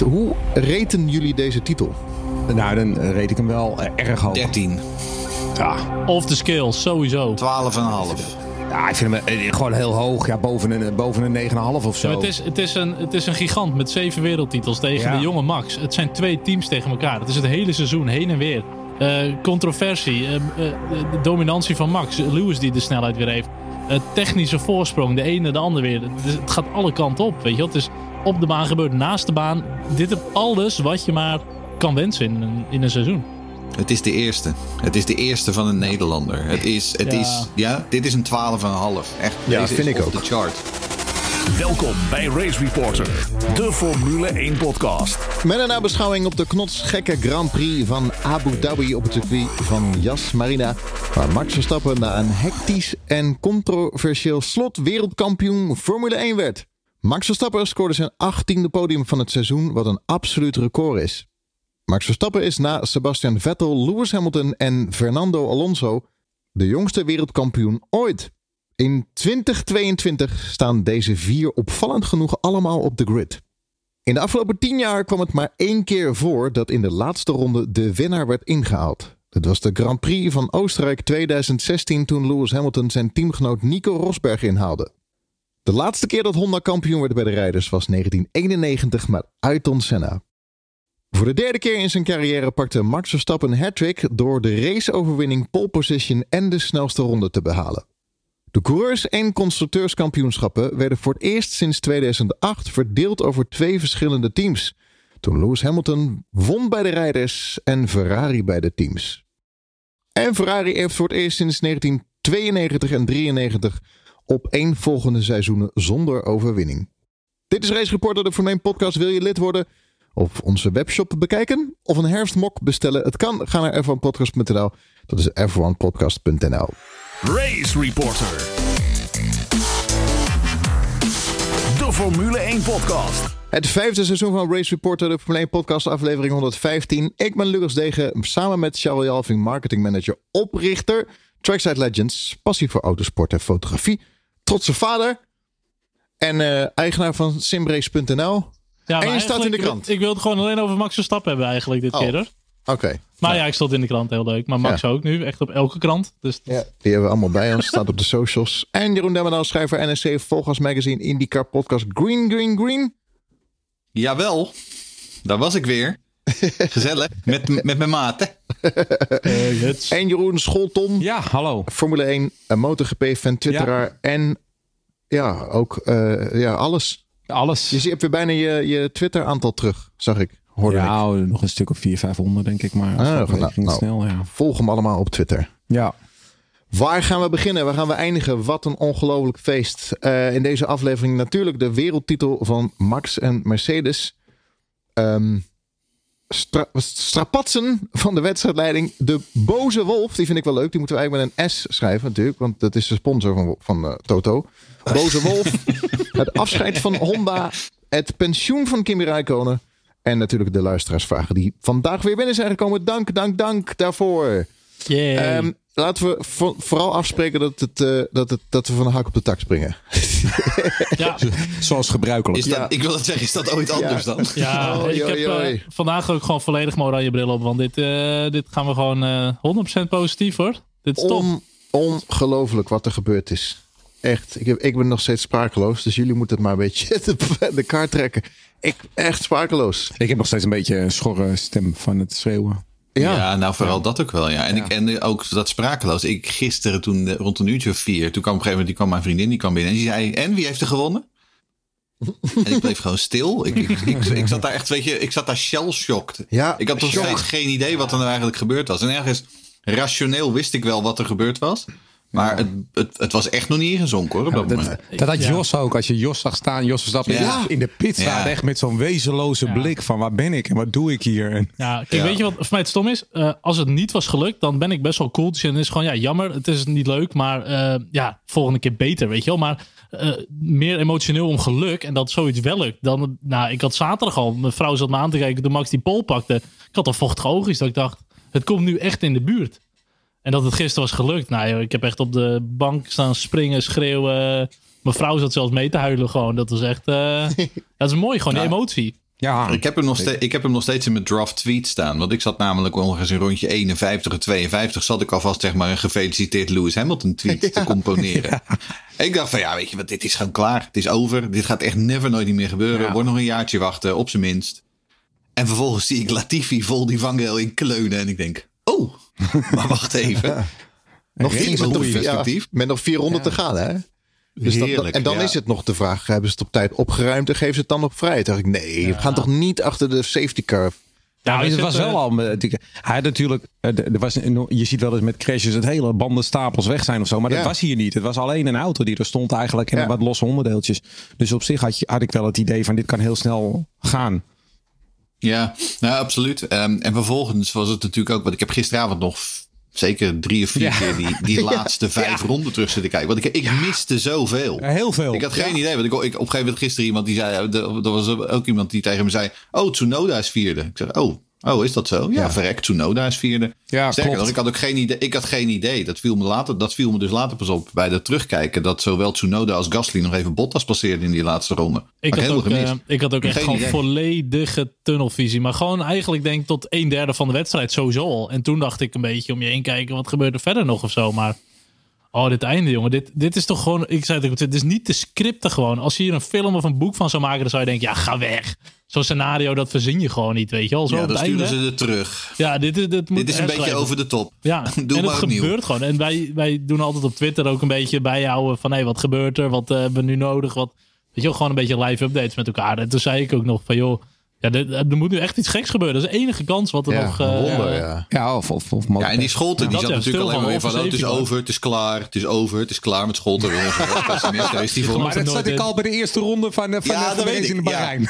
Hoe reten jullie deze titel? Nou, dan reed ik hem wel eh, erg hoog. 13. Ja, Off the scale, sowieso. 12,5. ja, ik vind hem eh, gewoon heel hoog. Ja, boven een, boven een 9,5 of zo. Ja, het, is, het, is een, het is een gigant met zeven wereldtitels tegen Ja. de jonge Max. Het zijn twee teams tegen elkaar. Het is het hele seizoen heen en weer. Eh, controversie, eh, eh, de dominantie van Max, Lewis die de snelheid weer heeft. Eh, technische voorsprong, de ene de ander weer. Het, is- het gaat alle kanten op, weet je wel. Het is op de baan gebeurd, naast de baan. Dit is alles wat je maar kan wensen in een, in een seizoen. Het is de eerste. Het is de eerste van een Nederlander. Het is, het Ja. is, ja, dit is een 12,5. Echt, Ja, deze vind is ik ook. chart. Welkom bij Race Reporter, de Formule 1 podcast. Met een nabeschouwing op de knotsgekke Grand Prix van Abu Dhabi op het circuit van Yas Marina. Waar Max Verstappen na een hectisch en controversieel slot wereldkampioen Formule 1 werd. Max Verstappen scoorde zijn 18e podium van het seizoen, wat een absoluut record is. Max Verstappen is na Sebastian Vettel, Lewis Hamilton en Fernando Alonso de jongste wereldkampioen ooit. In 2022 staan deze vier opvallend genoeg allemaal op de grid. In de afgelopen 10 jaar kwam het maar één keer voor dat in de laatste ronde de winnaar werd ingehaald. Het was de Grand Prix van Oostenrijk 2016 toen Lewis Hamilton zijn teamgenoot Nico Rosberg inhaalde. De laatste keer dat Honda kampioen werd bij de rijders was 1991 met Ayrton Senna. Voor de derde keer in zijn carrière pakte Max Verstappen een hat-trick door de raceoverwinning, pole position en de snelste ronde te behalen. De coureurs- en constructeurskampioenschappen werden voor het eerst sinds 2008 verdeeld over twee verschillende teams. Toen Lewis Hamilton won bij de rijders en Ferrari bij de teams. En Ferrari heeft voor het eerst sinds 1992 en 93 op één volgende seizoenen zonder overwinning. Dit is Race Reporter, de Formule 1 podcast. Wil je lid worden? Of onze webshop bekijken? Of een herfstmok bestellen? Het kan. Ga naar f1podcast.nl. Dat is f1podcast.nl. Race Reporter. De Formule 1 podcast. Het vijfde seizoen van Race Reporter, de Formule 1 podcast, aflevering 115. Ik ben Lucas Degen, samen met Charles Jalving, marketing manager, oprichter, Trackside Legends, passie voor autosport en fotografie, trotse vader en eh, eigenaar van simrace.nl. Ja, En je staat in de krant. Ik wil het gewoon alleen over Max Verstappen hebben eigenlijk dit Oh. keer hoor. Oké, Maar ja, ik stond in de krant, heel leuk. Maar Max ook nu, echt op elke krant. Dus ja. die hebben we allemaal bij ons, staat op de socials. En Jeroen Demmerdaal, schrijver NSC, Volgas Magazine, IndyCar podcast, Green, Green, Green. Jawel, daar was ik weer. Gezellig, met, met mijn maten. En Jeroen Scholton, Ja, hallo. Formule 1, een MotoGP-fan, twitteraar en ja, ook eh, ja, alles. Alles. Je hebt weer bijna je, je Twitter-aantal terug, zag ik. Hoorde ik. ja, nog een stuk of 400, 500 denk ik. Maar Ah, nou, ging nou. snel, ja. Volg hem allemaal op Twitter. Ja. Waar gaan we beginnen? Waar gaan we eindigen? Wat een ongelooflijk feest. Eh, in deze aflevering natuurlijk de wereldtitel van Max en Mercedes. Ehm stra- strapatsen van de wedstrijdleiding. De boze wolf, die vind ik wel leuk. Die moeten we eigenlijk met een S schrijven natuurlijk. Want dat is de sponsor van, van eh, Toto. Boze wolf. het afscheid van Honda. Het pensioen van Kimi Räikkönen. En natuurlijk de luisteraarsvragen die vandaag weer binnen zijn gekomen. Dank, dank, dank daarvoor. Ehm, laten we vo- vooral afspreken dat, het, eh, dat, het, dat we van de hak op de tak springen. ja, Zoals gebruikelijk. Is dat, Ja. Ik wil het zeggen, is dat ooit anders dan? ja ik heb eh, vandaag ook gewoon volledig mijn oranje bril op. Want dit, eh, dit gaan we gewoon eh 100% positief hoor. Dit is. On, ongelooflijk wat er gebeurd is. Echt, ik, heb, ik ben nog steeds sprakeloos. Dus jullie moeten het maar een beetje de, de kaart trekken. Ik echt sprakeloos. Ik heb nog steeds een beetje een schorre stem van het schreeuwen. Ja, Ja, nou vooral dat ook wel, ja. En, Ik, en ook dat sprakeloos. Ik gisteren toen eh, rond een uurtje of vier, toen kwam op een gegeven moment die kwam mijn vriendin, die kwam binnen en die zei, en wie heeft er gewonnen? en ik bleef gewoon stil. Ik, ik, ik, ik zat daar echt, weet je, ik zat daar shell-shocked. Ja, ik had nog steeds geen idee wat er nou eigenlijk gebeurd was. En ergens rationeel wist ik wel wat er gebeurd was. Maar het, het, het was echt nog niet ingezonken hoor, op dat moment. Dat, dat had Ja. Jos ook. Als je Jos zag staan, Jos Verstappen Ja. in de pit staat Ja. echt met zo'n wezenloze blik van waar ben ik en wat doe ik hier? En, Ja, kijk, Ja. weet je wat voor mij het stom is? Eh, als het niet was gelukt, dan ben ik best wel cool. Dus dan is het gewoon, ja, jammer. Het is niet leuk, maar eh, ja, volgende keer beter, weet je wel. Maar eh, meer emotioneel om geluk en dat zoiets wel lukt. Dan, nou, ik had zaterdag al, mijn vrouw zat me aan te kijken toen Max die pol pakte. Ik had al vochtige oogjes dat ik dacht, het komt nu echt in de buurt. En dat het gisteren was gelukt. Nou, joh, ik heb echt op de bank staan springen, schreeuwen. Mijn vrouw zat zelfs mee te huilen gewoon. Dat was echt, eh, dat is mooi, gewoon Ja. emotie. Ja, Ik heb, hem nog steeds, ik heb hem nog steeds in mijn draft tweet staan. Want ik zat namelijk ongeveer in rondje 51 en 52. Zat ik alvast zeg maar een gefeliciteerd Lewis Hamilton tweet te componeren. En ik dacht van ja, weet je wat, dit is gewoon klaar. Het is over. Dit gaat echt never nooit niet meer gebeuren. Ja. Wordt nog een jaartje wachten, op zijn minst. En vervolgens zie ik Latifi vol die vangrail in kleunen. En ik denk, oh, maar wacht even. Nog vier, met, nog, goede ja, perspectief. met nog vier ronden te gaan, hè? Dus dat- en dan ja. is het nog de vraag: hebben ze het op tijd opgeruimd en geven ze het dan nog vrij? Toen dacht ik: nee, we gaan toch niet achter de safety car. Ja, wij het was zitten- wel al. eh, Hij had natuurlijk. eh, Er was, je ziet wel eens met crashes het hele bandenstapels weg zijn of zo. Maar dat Ja. was hier niet. Het was alleen een auto die er stond eigenlijk. En Ja. wat losse onderdeeltjes. Dus op zich had, je, had ik wel het idee van dit kan heel snel gaan. Ja, nou absoluut. Ehm, en vervolgens was het natuurlijk ook, want ik heb gisteravond nog zeker drie of vier Ja. keer die, die laatste vijf ronden terug zitten kijken. Want ik, ik miste zoveel. Heel veel. Ik had geen idee, want ik, ik, op een gegeven moment gisteren iemand die zei, er was ook iemand die tegen me zei, oh Tsunoda is vierde. Ik zeg, oh, oh is dat zo? Ja, Ja. verrek, Tsunoda is vierde. Ja, Sterker klopt. nog, ik had ook geen idee. Ik had geen idee. Dat viel me later, dat viel me dus later pas op bij dat terugkijken, dat zowel Tsunoda als Gasly nog even Bottas passeerden in die laatste ronde. Ik Had had, ook, eh, ik had ook echt gewoon idee. volledige tunnelvisie. Maar gewoon eigenlijk denk ik tot een derde van de wedstrijd sowieso al. En toen dacht ik een beetje om je heen kijken, wat gebeurt er verder nog of zo. Maar oh, dit einde jongen, dit, dit is toch gewoon... Ik zei het ook, dit is niet te scripten gewoon. Als je hier een film of een boek van zou maken, dan zou je denken, ja ga weg. Zo'n scenario, dat verzin je gewoon niet, weet je wel. Zo Ja, dan sturen ze er terug. Ja, dit, is- dit, moet Dit is een beetje over de top. Ja, Doe en maar het opnieuw. gebeurt gewoon. En wij, wij doen altijd op Twitter ook een beetje bijhouden van... hé, wat gebeurt er? Wat eh, hebben we nu nodig? Wat, weet je wel, gewoon een beetje live updates met elkaar. En toen zei ik ook nog van, joh... Ja, er moet nu echt iets geks gebeuren. Dat is de enige kans wat er Ja, nog... eh, wonder, ja. Ja, of, of, of Ja, en die Scholten, die zat ja, natuurlijk alleen maar weer van. Oh, het is over het is klaar, het is over, het is klaar met Scholten. Is die voor. Maar dat zat ik al bij de eerste ronde van, de- van, Ja, van in ik, de ja. Bahrein.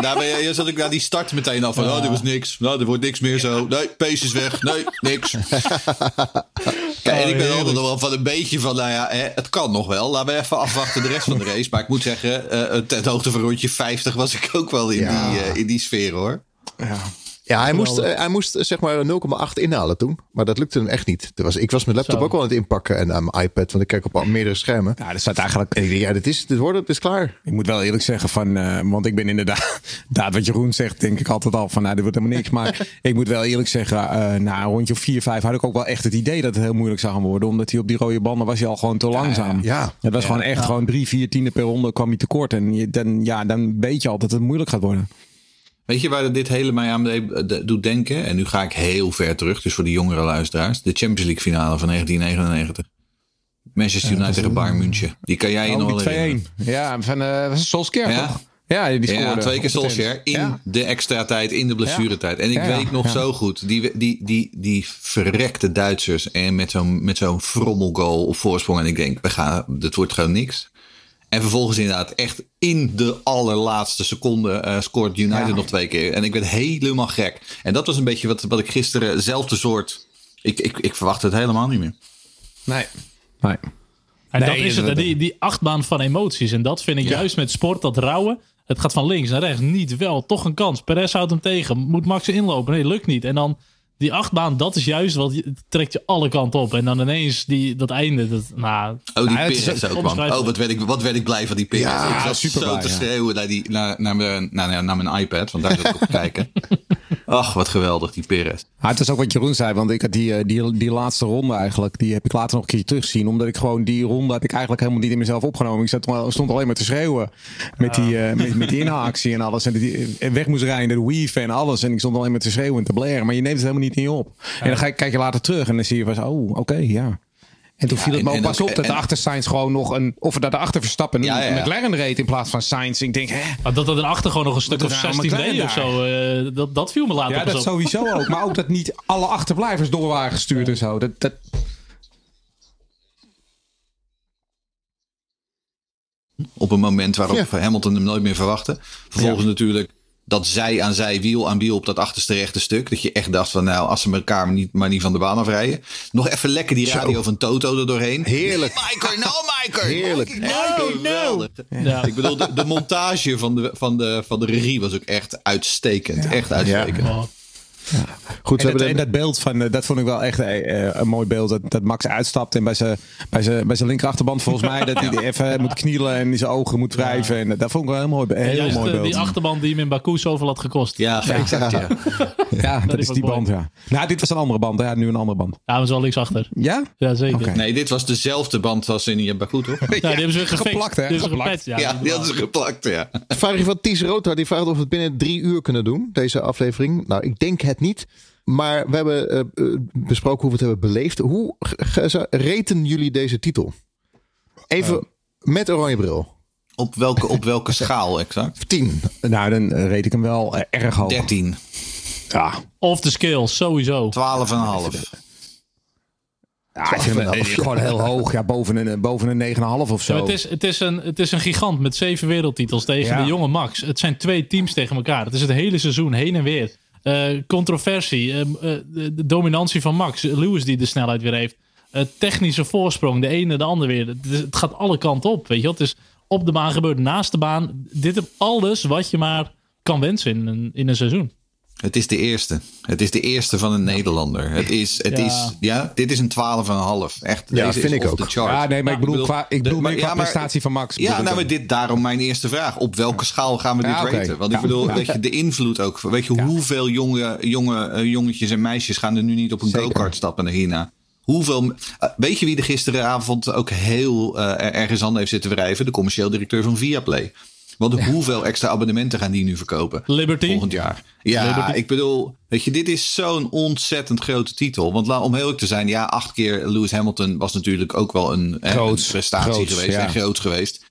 Daar ben je, je zat ook naar die start meteen af van... Oh, dit was niks. Nou, er wordt niks meer zo. Nee, pace is weg. Nee, niks. Kijk, en ik ben altijd nog wel van een beetje van... Nou ja, hè, het kan nog wel. Laten we even afwachten de rest van de race. Maar ik moet zeggen, eh ten hoogte van rondje 50 was ik ook wel in, Ja. die, eh, in die sfeer, hoor. Ja, hij moest, eh, hij moest eh, zeg maar 0,8 inhalen toen. Maar dat lukte hem echt niet. Er was, ik was mijn laptop Zo. ook al aan het inpakken en aan mijn iPad. Want ik kijk op al meerdere schermen. Ja, er staat eigenlijk En ik denk, ja, dit is, dit wordt het, is klaar. Ik moet wel eerlijk zeggen van, eh, want ik ben inderdaad, inderdaad wat Jeroen zegt, denk ik altijd al van, nou, dit wordt helemaal niks. Maar ik moet wel eerlijk zeggen, eh na een rondje of 4, 5 had ik ook wel echt het idee dat het heel moeilijk zou gaan worden. Omdat hij op die rode banden was hij al gewoon te langzaam. ja. Het was gewoon echt gewoon drie, vier tienden per ronde kwam hij tekort. En je, dan, ja, dan weet je al dat het moeilijk gaat worden. Weet je waar dit hele mij aan doet denken? En nu ga ik heel ver terug, dus voor de jongere luisteraars. De Champions League finale van 1999. Manchester United tegen Bayern München. Die kan jij je nog herinneren. 2-1. Ja, van uh, het Solskjaer Ja. toch? Ja, die scoorde. Ja, twee keer Solskjaer in. Ja. de extra tijd, in de blessuretijd. En ik Ja, weet nog zo goed, die, die, die, die verrekte Duitsers en met zo'n met zo'n frommelgoal op voorsprong. En ik denk, we gaan, dit wordt gewoon niks. En vervolgens inderdaad, echt in de allerlaatste seconde eh, scoort United Ja. nog twee keer. En ik werd helemaal gek. En dat was een beetje wat, wat ik gisteren, zelfde soort... Ik, ik, ik verwachtte het helemaal niet meer. Nee. Nee. En Nee, dat is het, die, die achtbaan van emoties. En dat vind ik juist met sport, dat rouwen. Het gaat van links naar rechts. Niet wel, toch een kans. Perez houdt hem tegen. Moet Max inlopen? Nee, lukt niet. En dan die achtbaan, dat is juist wat je- trekt je alle kanten op. En dan ineens die, dat einde. Dat, nou, Oh, die is Perez ook, man. Oh, wat werd, ik, wat werd ik blij van die Perez. Ja, ik zat super zo blij, te ja. schreeuwen naar, die, naar, naar, mijn, naar, naar mijn iPad. Want daar zat ik op te kijken. Ach, wat geweldig, die Perez. Ah, het is ook wat Jeroen zei, want ik had die, eh, die, die laatste ronde eigenlijk, die heb ik later nog een keer teruggezien. Omdat ik gewoon die ronde had ik eigenlijk helemaal niet in mezelf opgenomen. Ik zat, stond alleen maar te schreeuwen met die, eh, met, met die en alles. En die, en weg moest rijden, de weave en alles. En ik stond alleen maar te schreeuwen en te blaren. Maar je neemt het helemaal niet in je op. En dan ga, kijk je later terug en dan zie je van, oh, oké, ja. En toen viel het me ook pas op dat de achter Sainz gewoon nog een... Of dat de achter Verstappen Ja, ja, ja. een McLaren reed in plaats van Sainz. Ik denk, hè? maar dat er achter gewoon nog een stuk of is er nou 16 met reed of zo. eh, dat, dat viel me later Ja, pas dat op. sowieso ook. Maar ook dat niet alle achterblijvers door waren gestuurd en zo. Dat, dat, Op een moment waarop Ja. Hamilton hem nooit meer verwachtte. Vervolgens natuurlijk dat zij aan zij, wiel aan wiel op dat achterste rechte stuk. Dat je echt dacht van nou, als ze elkaar maar niet, maar niet van de baan afrijden. Nog even lekker die radio van Toto er doorheen. Heerlijk. Miker, no Miker. Heerlijk. No, no. Ja. Ik bedoel, de, de montage van de, van, de, van de regie was ook echt uitstekend. Echt uitstekend. Goed, we En, dat, hebben en de, dat beeld van, eh, dat vond ik wel echt eh, eh, een mooi beeld. Dat, dat Max uitstapt en bij zijn bij zijn bij zijn linkerachterband volgens mij dat hij even moet knielen en zijn ogen moet wrijven. En dat vond ik wel een heel mooi, een heel Juist mooi beeld. die achterband die hem in Baku zoveel had gekost. Ja, exact. Ja. ja, dat is is die band, ja. Nou, dit was een andere band. Ja, nu een andere band. Ja, maar zo linksachter. Ja? Ja, zeker. Nee, dit was dezelfde band als in Baku, toch? Nou, die hebben ze weer gefixt. geplakt, hè? Die hebben ze Geplakt. Ja, Ja, die is hadden ze geplakt, ja. vraag je van Ties Rota. Die vraagt of we het binnen drie uur kunnen doen, deze aflevering. Nou, ik denk het niet. Maar we hebben eh, eh, besproken hoe we het hebben beleefd. Hoe reten jullie deze titel? Even met oranje bril. Op welke, op welke schaal exact? 10. Nou, dan eh, reed ik hem wel eh, erg hoog. 13, Ja. Off the scale, sowieso. 12,5. Ja, ik vind hem eh, gewoon heel hoog. Ja, boven een, boven een 9,5 of zo. Ja, het, is, het, is een, het is een gigant met zeven wereldtitels tegen Ja. de jonge Max. Het zijn twee teams tegen elkaar. Het is het hele seizoen heen en weer. Eh, controversie, eh, eh, de, dominantie van Max. Lewis die de snelheid weer heeft. Technische voorsprong, de ene de ander weer. Het gaat alle kanten op, weet je wel. Het is op de baan gebeurd, naast de baan. Dit is alles wat je maar kan wensen in een, in een seizoen. Het is de eerste. Het is de eerste van een Nederlander. Het is, het Ja. is, ja, dit is een 12,5. Echt, Ja, deze vind is ik ook. Ja, nee, maar ik bedoel, qua, ik bedoel de- meer ja, qua maar- prestatie van Max. Ja, nou, dan. maar dit daarom mijn eerste vraag. Op welke schaal gaan we dit raten? Want ik bedoel, Ja. weet je, de invloed ook. Weet je, hoeveel jonge, jonge eh, jongetjes en meisjes gaan er nu niet op een go-kart stappen naar hierna? Hoeveel, eh, weet je wie er gisteravond ook heel er- ergens aan heeft zitten wrijven? De commercieel directeur van Viaplay. Want hoeveel extra abonnementen gaan die nu verkopen? Liberty. Volgend jaar. Ja, Liberty. ik bedoel, weet je, dit is zo'n ontzettend grote titel. Want la- om heel eerlijk te zijn, ja, acht keer Lewis Hamilton was natuurlijk ook wel een, Groots, een prestatie groots, geweest ja. en groot geweest.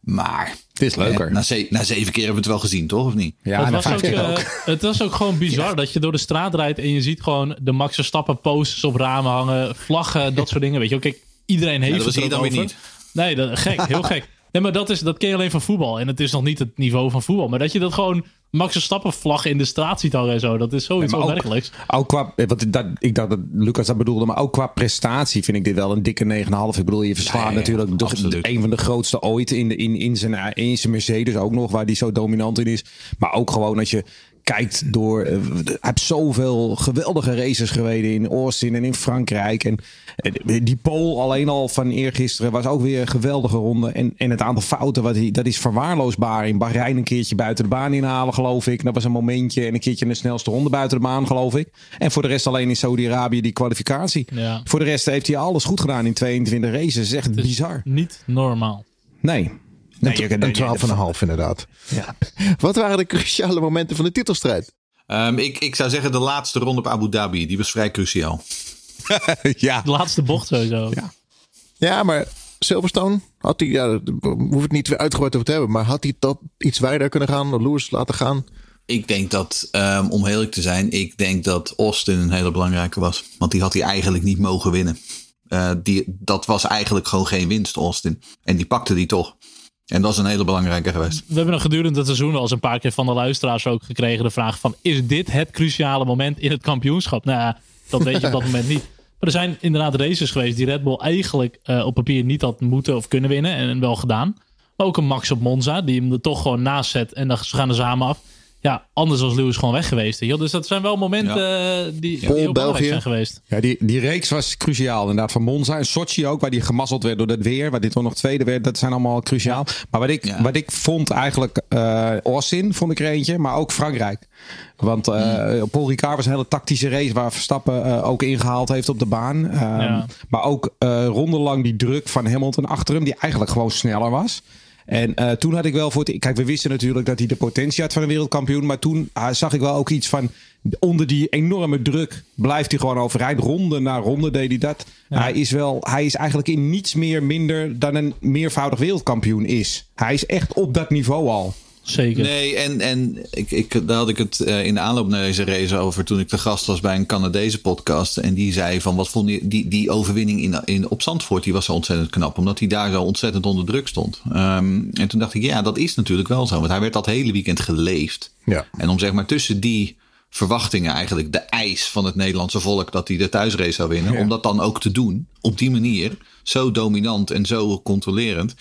Maar Het is leuker. eh, na, ze- na zeven keer hebben we het wel gezien, toch? Of niet? ja, het, was ook, keer ook. het was ook gewoon bizar dat je door de straat rijdt en je ziet gewoon de Max Verstappen posters op ramen hangen, vlaggen, dat soort dingen. Weet je wel, kijk, iedereen heeft dat was het hier er dan ook weer niet. Nee, dat, gek, heel gek. Nee, maar dat, is, dat ken je alleen van voetbal. En het is nog niet het niveau van voetbal. Maar dat je dat gewoon Max Verstappen vlaggen in de straat ziet hangen en zo. Dat is zoiets ook- onwerkelijks. Ook qua, eh, wat, dat, ik dacht dat Lucas dat bedoelde, maar ook qua prestatie vind ik dit wel een dikke 9,5. Ik bedoel, je verslaat Nee, natuurlijk absoluut. een van de grootste ooit in, de, in, in, zijn, in zijn Mercedes ook nog, waar die zo dominant in is. Maar ook gewoon als je kijkt door, eh, hij heeft zoveel geweldige races gereden in Austin en in Frankrijk. En eh, die pole alleen al van eergisteren was ook weer een geweldige ronde. En, en het aantal fouten, wat hij, dat is verwaarloosbaar. In Bahrein een keertje buiten de baan inhalen, geloof ik. Dat was een momentje. En een keertje de snelste ronde buiten de baan, geloof ik. En voor de rest alleen in Saudi-Arabië die kwalificatie. Ja. Voor de rest heeft hij alles goed gedaan in 22 races. Echt bizar. Niet normaal. Nee. Nee, je- nee, nee, Een 12,5 inderdaad. Ja. Wat waren de cruciale momenten van de titelstrijd? Ehm, ik, ik zou zeggen de laatste ronde op Abu Dhabi. Die was vrij cruciaal. ja. De laatste bocht sowieso. Ja. Ja, maar Silverstone, had hij, ja, hoeven het niet weer uitgebreid over te hebben, maar had hij dat iets wijder kunnen gaan, Lewis laten gaan? Ik denk dat, ehm, om heel eerlijk te zijn, ik denk dat Austin een hele belangrijke was. Want die had hij eigenlijk niet mogen winnen. Eh, die, dat was eigenlijk gewoon geen winst, Austin. En die pakte die toch. En dat is een hele belangrijke geweest. We hebben nog gedurende het seizoen wel eens een paar keer van de luisteraars ook gekregen de vraag van... is dit het cruciale moment in het kampioenschap? Nou ja, dat weet je op dat moment niet. Maar er zijn inderdaad races geweest die Red Bull eigenlijk eh, op papier niet had moeten of kunnen winnen. En wel gedaan. Maar ook een Max op Monza, die hem er toch gewoon naast zet. En dan ze gaan er samen af. Ja, anders was Lewis gewoon weg geweest. wel. Dus dat zijn wel momenten eh, die, die Pol, heel belangrijk België. zijn geweest. Ja, die, die reeks was cruciaal. Inderdaad, van Monza en Sochi ook, waar die gemazzeld werd door dat weer. Waar dit toch nog tweede werd, dat zijn allemaal cruciaal. Maar wat ik, Ja. wat ik vond eigenlijk, eh Austin vond ik er eentje, maar ook Frankrijk. Want eh Paul Ricard was een hele tactische race waar Verstappen eh, ook ingehaald heeft op de baan. Ehm, Ja. Maar ook eh rondelang die druk van Hamilton achter hem, die eigenlijk gewoon sneller was. En eh, toen had ik wel voor het. Kijk, we wisten natuurlijk dat hij de potentie had van een wereldkampioen. Maar toen ah, zag ik wel ook iets van. Onder die enorme druk blijft hij gewoon overeind. Ronde na ronde deed hij dat. Hij, is wel, hij is eigenlijk in niets meer minder dan een meervoudig wereldkampioen is. Hij is echt op dat niveau al. Zeker. Nee, en, en ik, ik, daar had ik het eh, in de aanloop naar deze race over toen ik de gast was bij een Canadese podcast. En die zei van wat vond je, die, die overwinning in, in, op Zandvoort, die was zo ontzettend knap. Omdat hij daar zo ontzettend onder druk stond. Ehm, en toen dacht ik, ja, dat is natuurlijk wel zo. Want hij werd dat hele weekend geleefd. Ja. En om zeg maar tussen die verwachtingen eigenlijk de eis van het Nederlandse volk dat hij de thuisrace zou winnen. Ja. Om dat dan ook te doen op die manier. Zo dominant en zo controlerend.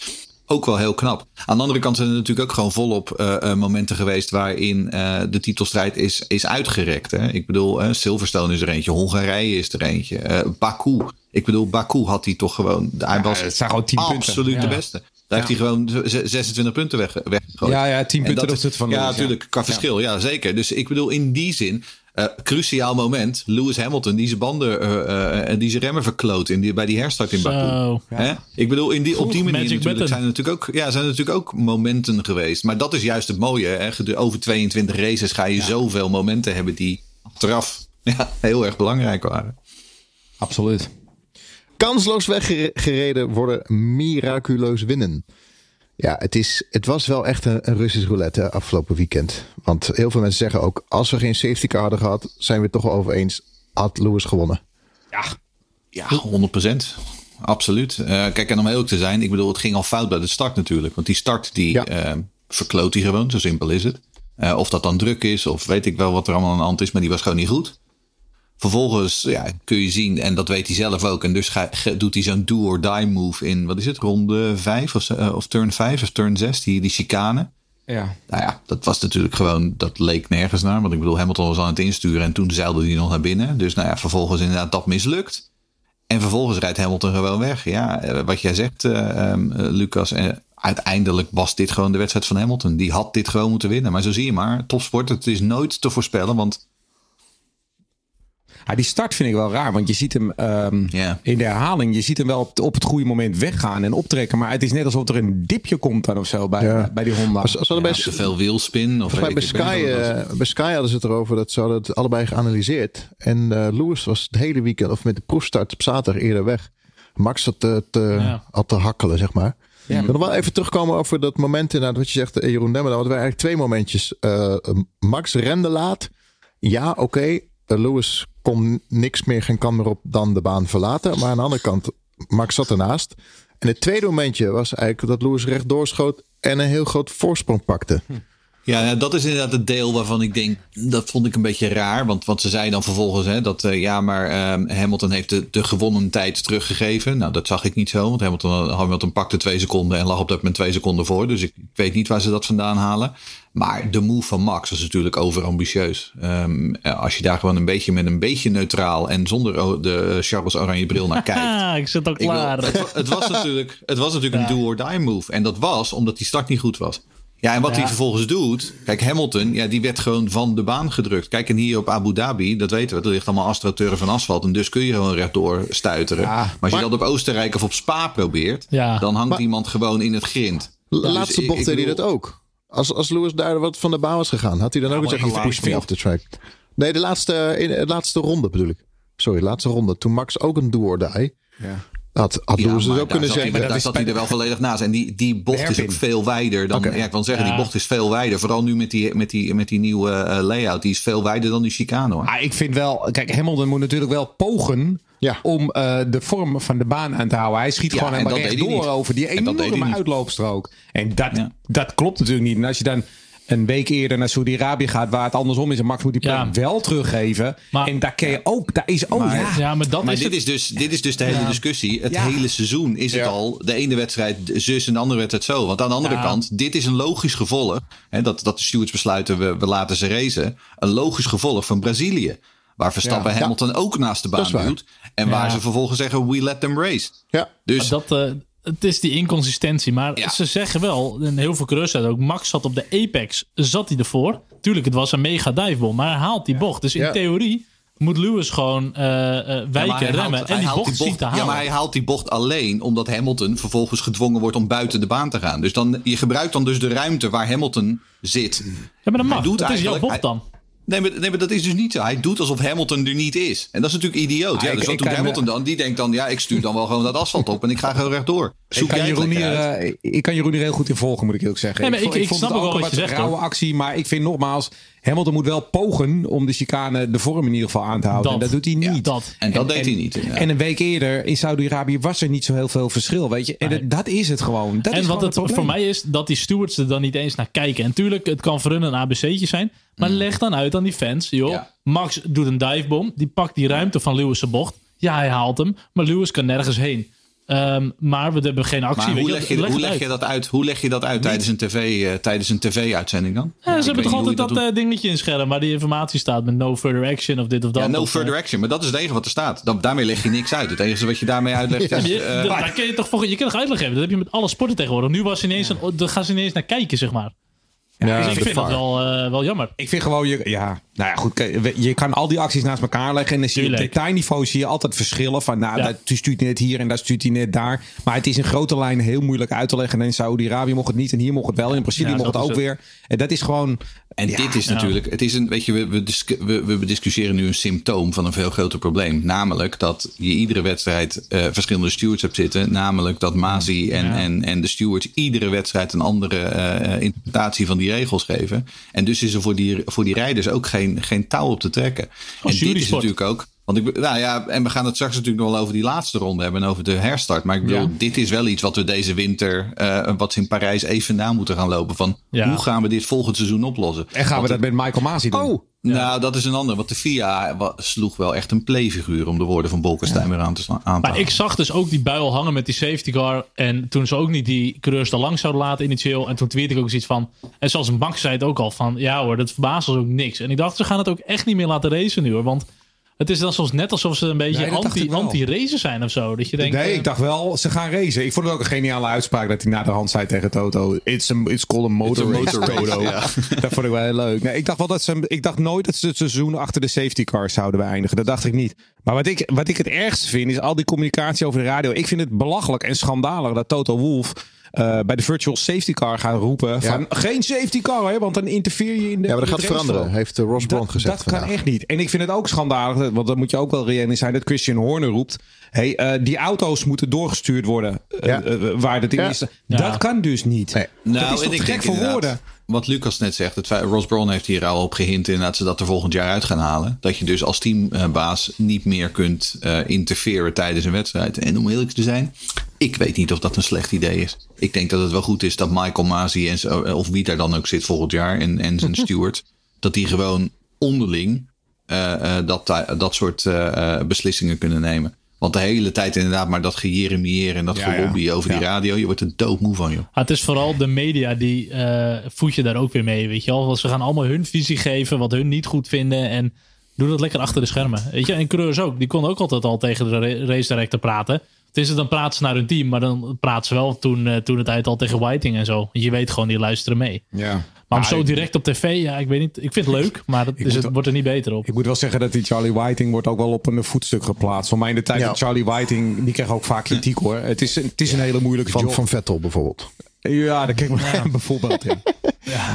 Ook wel heel knap. Aan de andere kant zijn er natuurlijk ook gewoon volop uh, uh, momenten geweest waarin uh, de titelstrijd is, is uitgerekt. Hè? Ik bedoel, Silverstone is er eentje, Hongarije is er eentje, Baku. Ik bedoel, Baku had hij toch gewoon. Hij Ja, was het zijn gewoon 10 punten. absoluut de Ja. beste. Daar heeft hij gewoon z- 26 punten weg, weggegooid. Ja, ja, 10 En punten dat is- opzichte van ja. natuurlijk, qua verschil. Ja, zeker. Dus ik bedoel, in die zin, eh, cruciaal moment. Lewis Hamilton, die zijn banden eh, eh, die zijn remmen verkloot in die, bij die herstart in Baku. Ik bedoel, in die, op die manier magic natuurlijk button. zijn, er natuurlijk ook, ja, zijn er natuurlijk ook momenten geweest. Maar dat is juist het mooie. Hè? Over 22 races ga je zoveel momenten hebben die achteraf ja, heel erg belangrijk waren. Absoluut. Kansloos weggereden worden, miraculeus winnen. Ja, het, is, het was wel echt een, een Russisch roulette hè, afgelopen weekend. Want heel veel mensen zeggen ook, als we geen safety car hadden gehad, zijn we het toch wel over eens, had Lewis gewonnen. Ja, 100% Absoluut. Eh, kijk, en om heel te zijn, ik bedoel, het ging al fout bij de start natuurlijk. Want die start, die Ja. eh, verkloot hij gewoon, zo simpel is het. Eh, of dat dan druk is, of weet ik wel wat er allemaal aan de hand is, maar die was gewoon niet goed. Vervolgens ja, kun je zien, en dat weet hij zelf ook. En dus ga- doet hij zo'n do or die move in, wat is het, ronde 5 of, eh, of turn 5 of turn 6, die, die chicane. Ja. Nou ja, dat was natuurlijk gewoon, dat leek nergens naar. Want ik bedoel, Hamilton was aan het insturen en toen zeilde hij nog naar binnen. Dus nou ja, vervolgens inderdaad dat mislukt. En vervolgens rijdt Hamilton gewoon weg. Ja, eh, wat jij zegt, eh, ehm, eh, Lucas. uiteindelijk was dit gewoon de wedstrijd van Hamilton. Die had dit gewoon moeten winnen. Maar zo zie je maar, topsport, het is nooit te voorspellen. Want Ja, die start vind ik wel raar, want je ziet hem ehm, in de herhaling, je ziet hem wel op, op het goede moment weggaan en optrekken. Maar het is net alsof er een dipje komt dan of zo bij, Ja. bij die Honda. Hadden bij, te veel wielspin. Of bij, Sky, eh, bij Sky hadden ze het erover dat ze hadden het allebei geanalyseerd. En eh, Lewis was het hele weekend, of met de proefstart op zaterdag eerder weg. Max had te, te, Ja. had te hakkelen, zeg maar. Ja. Ik wil nog wel even terugkomen over dat moment inderdaad wat je zegt, eh, Jeroen Demmer. Want wij eigenlijk twee momentjes. Eh, Max rende laat. Ja, oké. Lewis kon niks meer, geen kan meer op dan de baan verlaten. Maar aan de andere kant, Max zat ernaast. En het tweede momentje was eigenlijk dat Lewis rechtdoor schoot en een heel groot voorsprong pakte. Ja, ja, dat is inderdaad het deel waarvan ik denk, dat vond ik een beetje raar. Want, want ze zeiden dan vervolgens hè, dat eh, ja, maar ehm, Hamilton heeft de, de gewonnen tijd teruggegeven. Nou, dat zag ik niet zo, want Hamilton, Hamilton pakte twee seconden en lag op dat moment twee seconden voor. Dus ik weet niet waar ze dat vandaan halen. Maar de move van Max was natuurlijk overambitieus. Ehm, eh, als je daar gewoon een beetje met een beetje neutraal en zonder de Charles Oranje bril naar kijkt. Ik zit al wil- klaar. het, wa- het was natuurlijk, het was natuurlijk een do-or-die move. En dat was omdat die start niet goed was. Ja, en wat Ja. hij vervolgens doet... Kijk, Hamilton, ja, die werd gewoon van de baan gedrukt. Kijk, en hier op Abu Dhabi, dat weten we... er ligt allemaal astroturf van asfalt... en dus kun je gewoon rechtdoor stuiteren. Ja, maar als je maar- dat op Oostenrijk of op Spa probeert... Ja. dan hangt Maar- iemand gewoon in het grind. De Dus laatste bocht deed hij dat ook. Als, als Lewis daar wat van de baan was gegaan, had hij dan ook gezegd: "You pushed me off the track. Nee, de laatste, in de laatste ronde bedoel ik. Sorry, de laatste ronde. Toen Max ook een do or die. Ja. Had, had Ja, Lewis dus ook daar kunnen zat hij- zeggen. daar is zat bij- hij er wel volledig naast. En die, die bocht is ook veel wijder dan... Ja, ik wil zeggen, Ja. die bocht is veel wijder. Vooral nu met die, met die, met die nieuwe eh, layout. Die is veel wijder dan die chicane, hoor. Maar ik vind wel, kijk, Hamilton moet natuurlijk wel pogen Ja. om eh, de vorm van de baan aan te houden. Hij schiet Ja, gewoon en helemaal dat niet. over die dat enorme uitloopstrook. En dat, Ja. dat klopt natuurlijk niet. En als je dan een week eerder naar Saudi-Arabië gaat, waar het andersom is, en Max moet die plek Ja. wel teruggeven. Maar- en daar kun je ook, daar is, oh Maar- ja. Ja, maar dat Maar is dit het. is, dus, dit is dus de hele Ja. discussie. Het Ja. hele seizoen is het al. De ene wedstrijd zus en de andere wedstrijd zo. Want aan de andere Ja. kant, dit is een logisch gevolg. Hè, dat, dat de stewards besluiten, we, we laten ze racen. Een logisch gevolg van Brazilië. Waar Verstappen Ja. Hamilton ook naast de baan duwt. En waar ze vervolgens zeggen, we let them race. Ja, Dus Dat, eh, het is die inconsistentie. Maar Ja. ze zeggen wel, en heel veel coureurs ook, Max zat op de apex, zat hij ervoor. Tuurlijk, het was een mega divebom, maar hij haalt die bocht. Dus in Ja. theorie moet Lewis gewoon eh, eh, wijken, remmen haalt- en die haalt bocht, zien te halen. Ja, maar hij haalt die bocht alleen omdat Hamilton vervolgens gedwongen wordt om buiten de baan te gaan. Dus dan, je gebruikt dan dus de ruimte waar Hamilton zit. ja, maar dat mag. doet Dat is jouw eigenlijk- bocht hij- dan. Nee maar, nee, maar dat is dus niet zo. Hij doet alsof Hamilton er niet is. En dat is natuurlijk idioot. Ah, ja, ik- dus wat ik doet kan, Hamilton dan? Die denkt dan, ja, ik stuur dan wel gewoon dat asfalt op en ik ga gewoon rechtdoor. Ik Zoek kan, jij het Jeroen hier, eh, ik kan Jeroen hier heel goed in volgen, moet ik eerlijk zeggen. Nee, ik- ik vond snap het ook wel een wat je zegt, rauwe actie, maar ik vind nogmaals, Hamilton moet wel pogen om de chicane de vorm in ieder geval aan te houden. Dat. en dat doet hij Ja, niet. dat. En dat deed hij niet. En een week eerder in Saudi-Arabië was er niet zo heel veel verschil, weet je. En Nee. dat, dat is het gewoon. Dat is en wat gewoon het voor mij is, dat die stewards er dan niet eens naar kijken. En tuurlijk, het kan voor hun een ABC'tje zijn. Maar leg dan uit aan die fans, joh. Mm. Ja. Max doet een divebom. Die pakt die ruimte van Lewis' bocht. Ja, hij haalt hem. Maar Lewis kan nergens heen. Ehm, maar we hebben geen actie. Maar weet hoe je, leg je, hoe leg je dat uit, hoe leg je dat uit tijdens een tv, eh, tijdens een tv-uitzending dan? Ja, ze hebben toch altijd dat, eh, dingetje in scherm waar die informatie staat met no further action of dit of dat. ja, no of, further eh, action. Maar dat is het enige wat er staat. Dan, daarmee leg je niks uit. Het enige wat je daarmee uitlegt is... je, eh, daar kun je toch voor, je kan toch uitleg geven. Dat heb je met alle sporten tegenwoordig. Nu was ineens een, daar gaan ze ineens naar kijken, zeg maar. Ja, Dus ik vind dat wel, eh, wel jammer. Ik vind gewoon, je, ja, nou ja, goed. Je kan al die acties naast elkaar leggen. En dan zie je op detailniveau zie je altijd verschillen. Van, nou, Ja. daar stuurt hij net hier en daar stuurt hij net daar. Maar het is in grote lijnen heel moeilijk uit te leggen. En in Saudi-Arabië mocht het niet en hier mocht het wel. En in Brazilië Ja, mocht het ook weer. En dat is gewoon... En Ja, dit is natuurlijk, het is een, weet je, we, we, we, we discussiëren nu een symptoom van een veel groter probleem. Namelijk dat je iedere wedstrijd eh, verschillende stewards hebt zitten. Namelijk dat Mazi en, Ja. en, en de stewards iedere wedstrijd een andere eh, interpretatie van die regels geven. En dus is er voor die, voor die rijders ook geen, geen touw op te trekken. en dit is natuurlijk ook. Want ik, nou ja, en we gaan het straks natuurlijk nog wel over die laatste ronde hebben en over de herstart. Maar ik bedoel, Ja. dit is wel iets wat we deze winter, eh, wat ze in Parijs even na moeten gaan lopen. Van Ja. hoe gaan we dit volgend seizoen oplossen? En gaan we dat met Michael Masi doen? Oh, Nou, dat is een ander. Want de FIA sloeg wel echt een playfiguur om de woorden van Bolkestein weer aan te, sla- aan te Maar ik zag dus ook die buil hangen met die safety car. En toen ze ook niet die coureurs er langs zouden laten initieel. En toen tweette ik ook zoiets van. En zoals Max zei het ook al van. Ja hoor, dat verbaast ons ook niks. En ik dacht, ze gaan het ook echt niet meer laten racen nu hoor. Want het is dan soms net alsof ze een beetje Nee, anti- anti-racer zijn of zo. Dat je denkt. Nee, eh, ik dacht wel, ze gaan racen. Ik vond het ook een geniale uitspraak dat hij na de hand zei tegen Toto. It's, a, it's called a motor It's a race, motor race, Toto. ja. Dat vond ik wel heel leuk. Nee, ik dacht wel dat ze, ik dacht nooit dat ze het seizoen achter de safety cars zouden beëindigen. Dat dacht ik niet. Maar wat ik, wat ik het ergste vind, is al die communicatie over de radio. Ik vind het belachelijk en schandalig dat Toto Wolff eh, bij de virtual safety car gaat roepen van geen safety car, hè, want dan interfereer je in de ja, maar dat gaat veranderen, heeft eh, Ross Brawn Dat, gezegd dat kan echt niet. En ik vind het ook schandalig, want dan moet je ook wel reëel in zijn dat Christian Horner roept. Hey, eh, die auto's moeten doorgestuurd worden eh, Ja. eh, waar het in Ja. is. Ja. Dat kan dus niet. Nee. dat is toch Nou, gek voor woorden. Wat Lucas net zegt, het Ross Brawn heeft hier al op gehind inderdaad ze dat er volgend jaar uit gaan halen. Dat je dus als teambaas niet meer kunt eh interfereren tijdens een wedstrijd. En om eerlijk te zijn, ik weet niet of dat een slecht idee is. Ik denk dat het wel goed is dat Michael Masi en zo, of wie daar dan ook zit volgend jaar en, en zijn steward, dat die gewoon onderling eh, eh, dat, dat soort eh, eh, beslissingen kunnen nemen. Want de hele tijd inderdaad maar dat gejeremieer en dat Ja, over die Ja. radio. Je wordt er doodmoe van, joh. Ah, het is vooral de media die eh voed je daar ook weer mee, weet je wel. Want ze gaan allemaal hun visie geven, wat hun niet goed vinden. En doe dat lekker achter de schermen. Weet je, en coureurs ook. Die konden ook altijd al tegen de ra- race director praten. Het is het dan praten ze naar hun team, maar dan praten ze wel toen, eh, toen het tijd al tegen Whiting en zo. Je weet gewoon, die luisteren mee. Ja. Maar om Ah, zo ik- direct op tv, ja, ik weet niet. Ik vind het leuk, maar dat is moet het, wel- wordt er niet beter op. Ik moet wel zeggen dat die Charlie Whiting wordt ook wel op een voetstuk geplaatst. Voor mij in de tijd Ja. dat Charlie Whiting, die kreeg ook vaak kritiek hoor. Het is, het is een hele moeilijke Van, job. van Vettel bijvoorbeeld. Ja, daar kijk ik bijvoorbeeld in.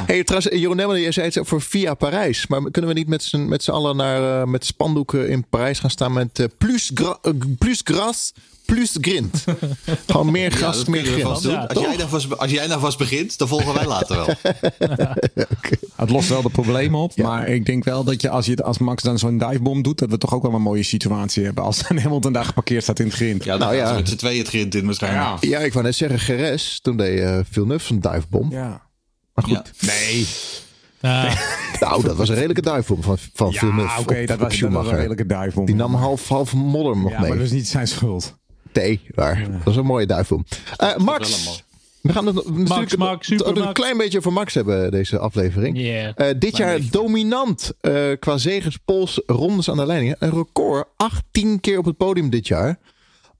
Hey, trouwens, Jeroen Nemmel, je zei het voor via Parijs. Maar kunnen we niet met z'n, met z'n allen naar, eh, met spandoeken in Parijs gaan staan met eh, plus, gra, eh, plus gras, plus grind? Gewoon meer Ja, dat meer grind. vast doen. Ja, als, jij daar vast, als jij vast begint, dan volgen wij later wel. Het lost wel de problemen op. Maar ik denk wel dat je als, je als Max dan zo'n divebom doet, dat we toch ook wel een mooie situatie hebben. Als dan Hamilton daar geparkeerd staat in het grind. Ja, dan Nou ja. met z'n tweeën het grind in waarschijnlijk. Ja. Ja, ik wou net zeggen, Geres, toen deed uh, Villeneuve een divebom. Ja. Maar goed, Ja. Nee. Nou, dat was een redelijke divebom van, van Ja, Villeneuve oké, dat, was, dat was een redelijke divebom. Die nam half, half modder nog ja, mee. maar dat is niet zijn schuld. Waar. Dat was een mooie divebom. Eh een Max, we gaan het natuurlijk Max, een- super een Max. klein beetje over Max hebben deze aflevering. yeah. Eh, dit jaar beetje. dominant eh, qua zegens, pols, rondes aan de leiding. Een record, 18 keer op het podium dit jaar.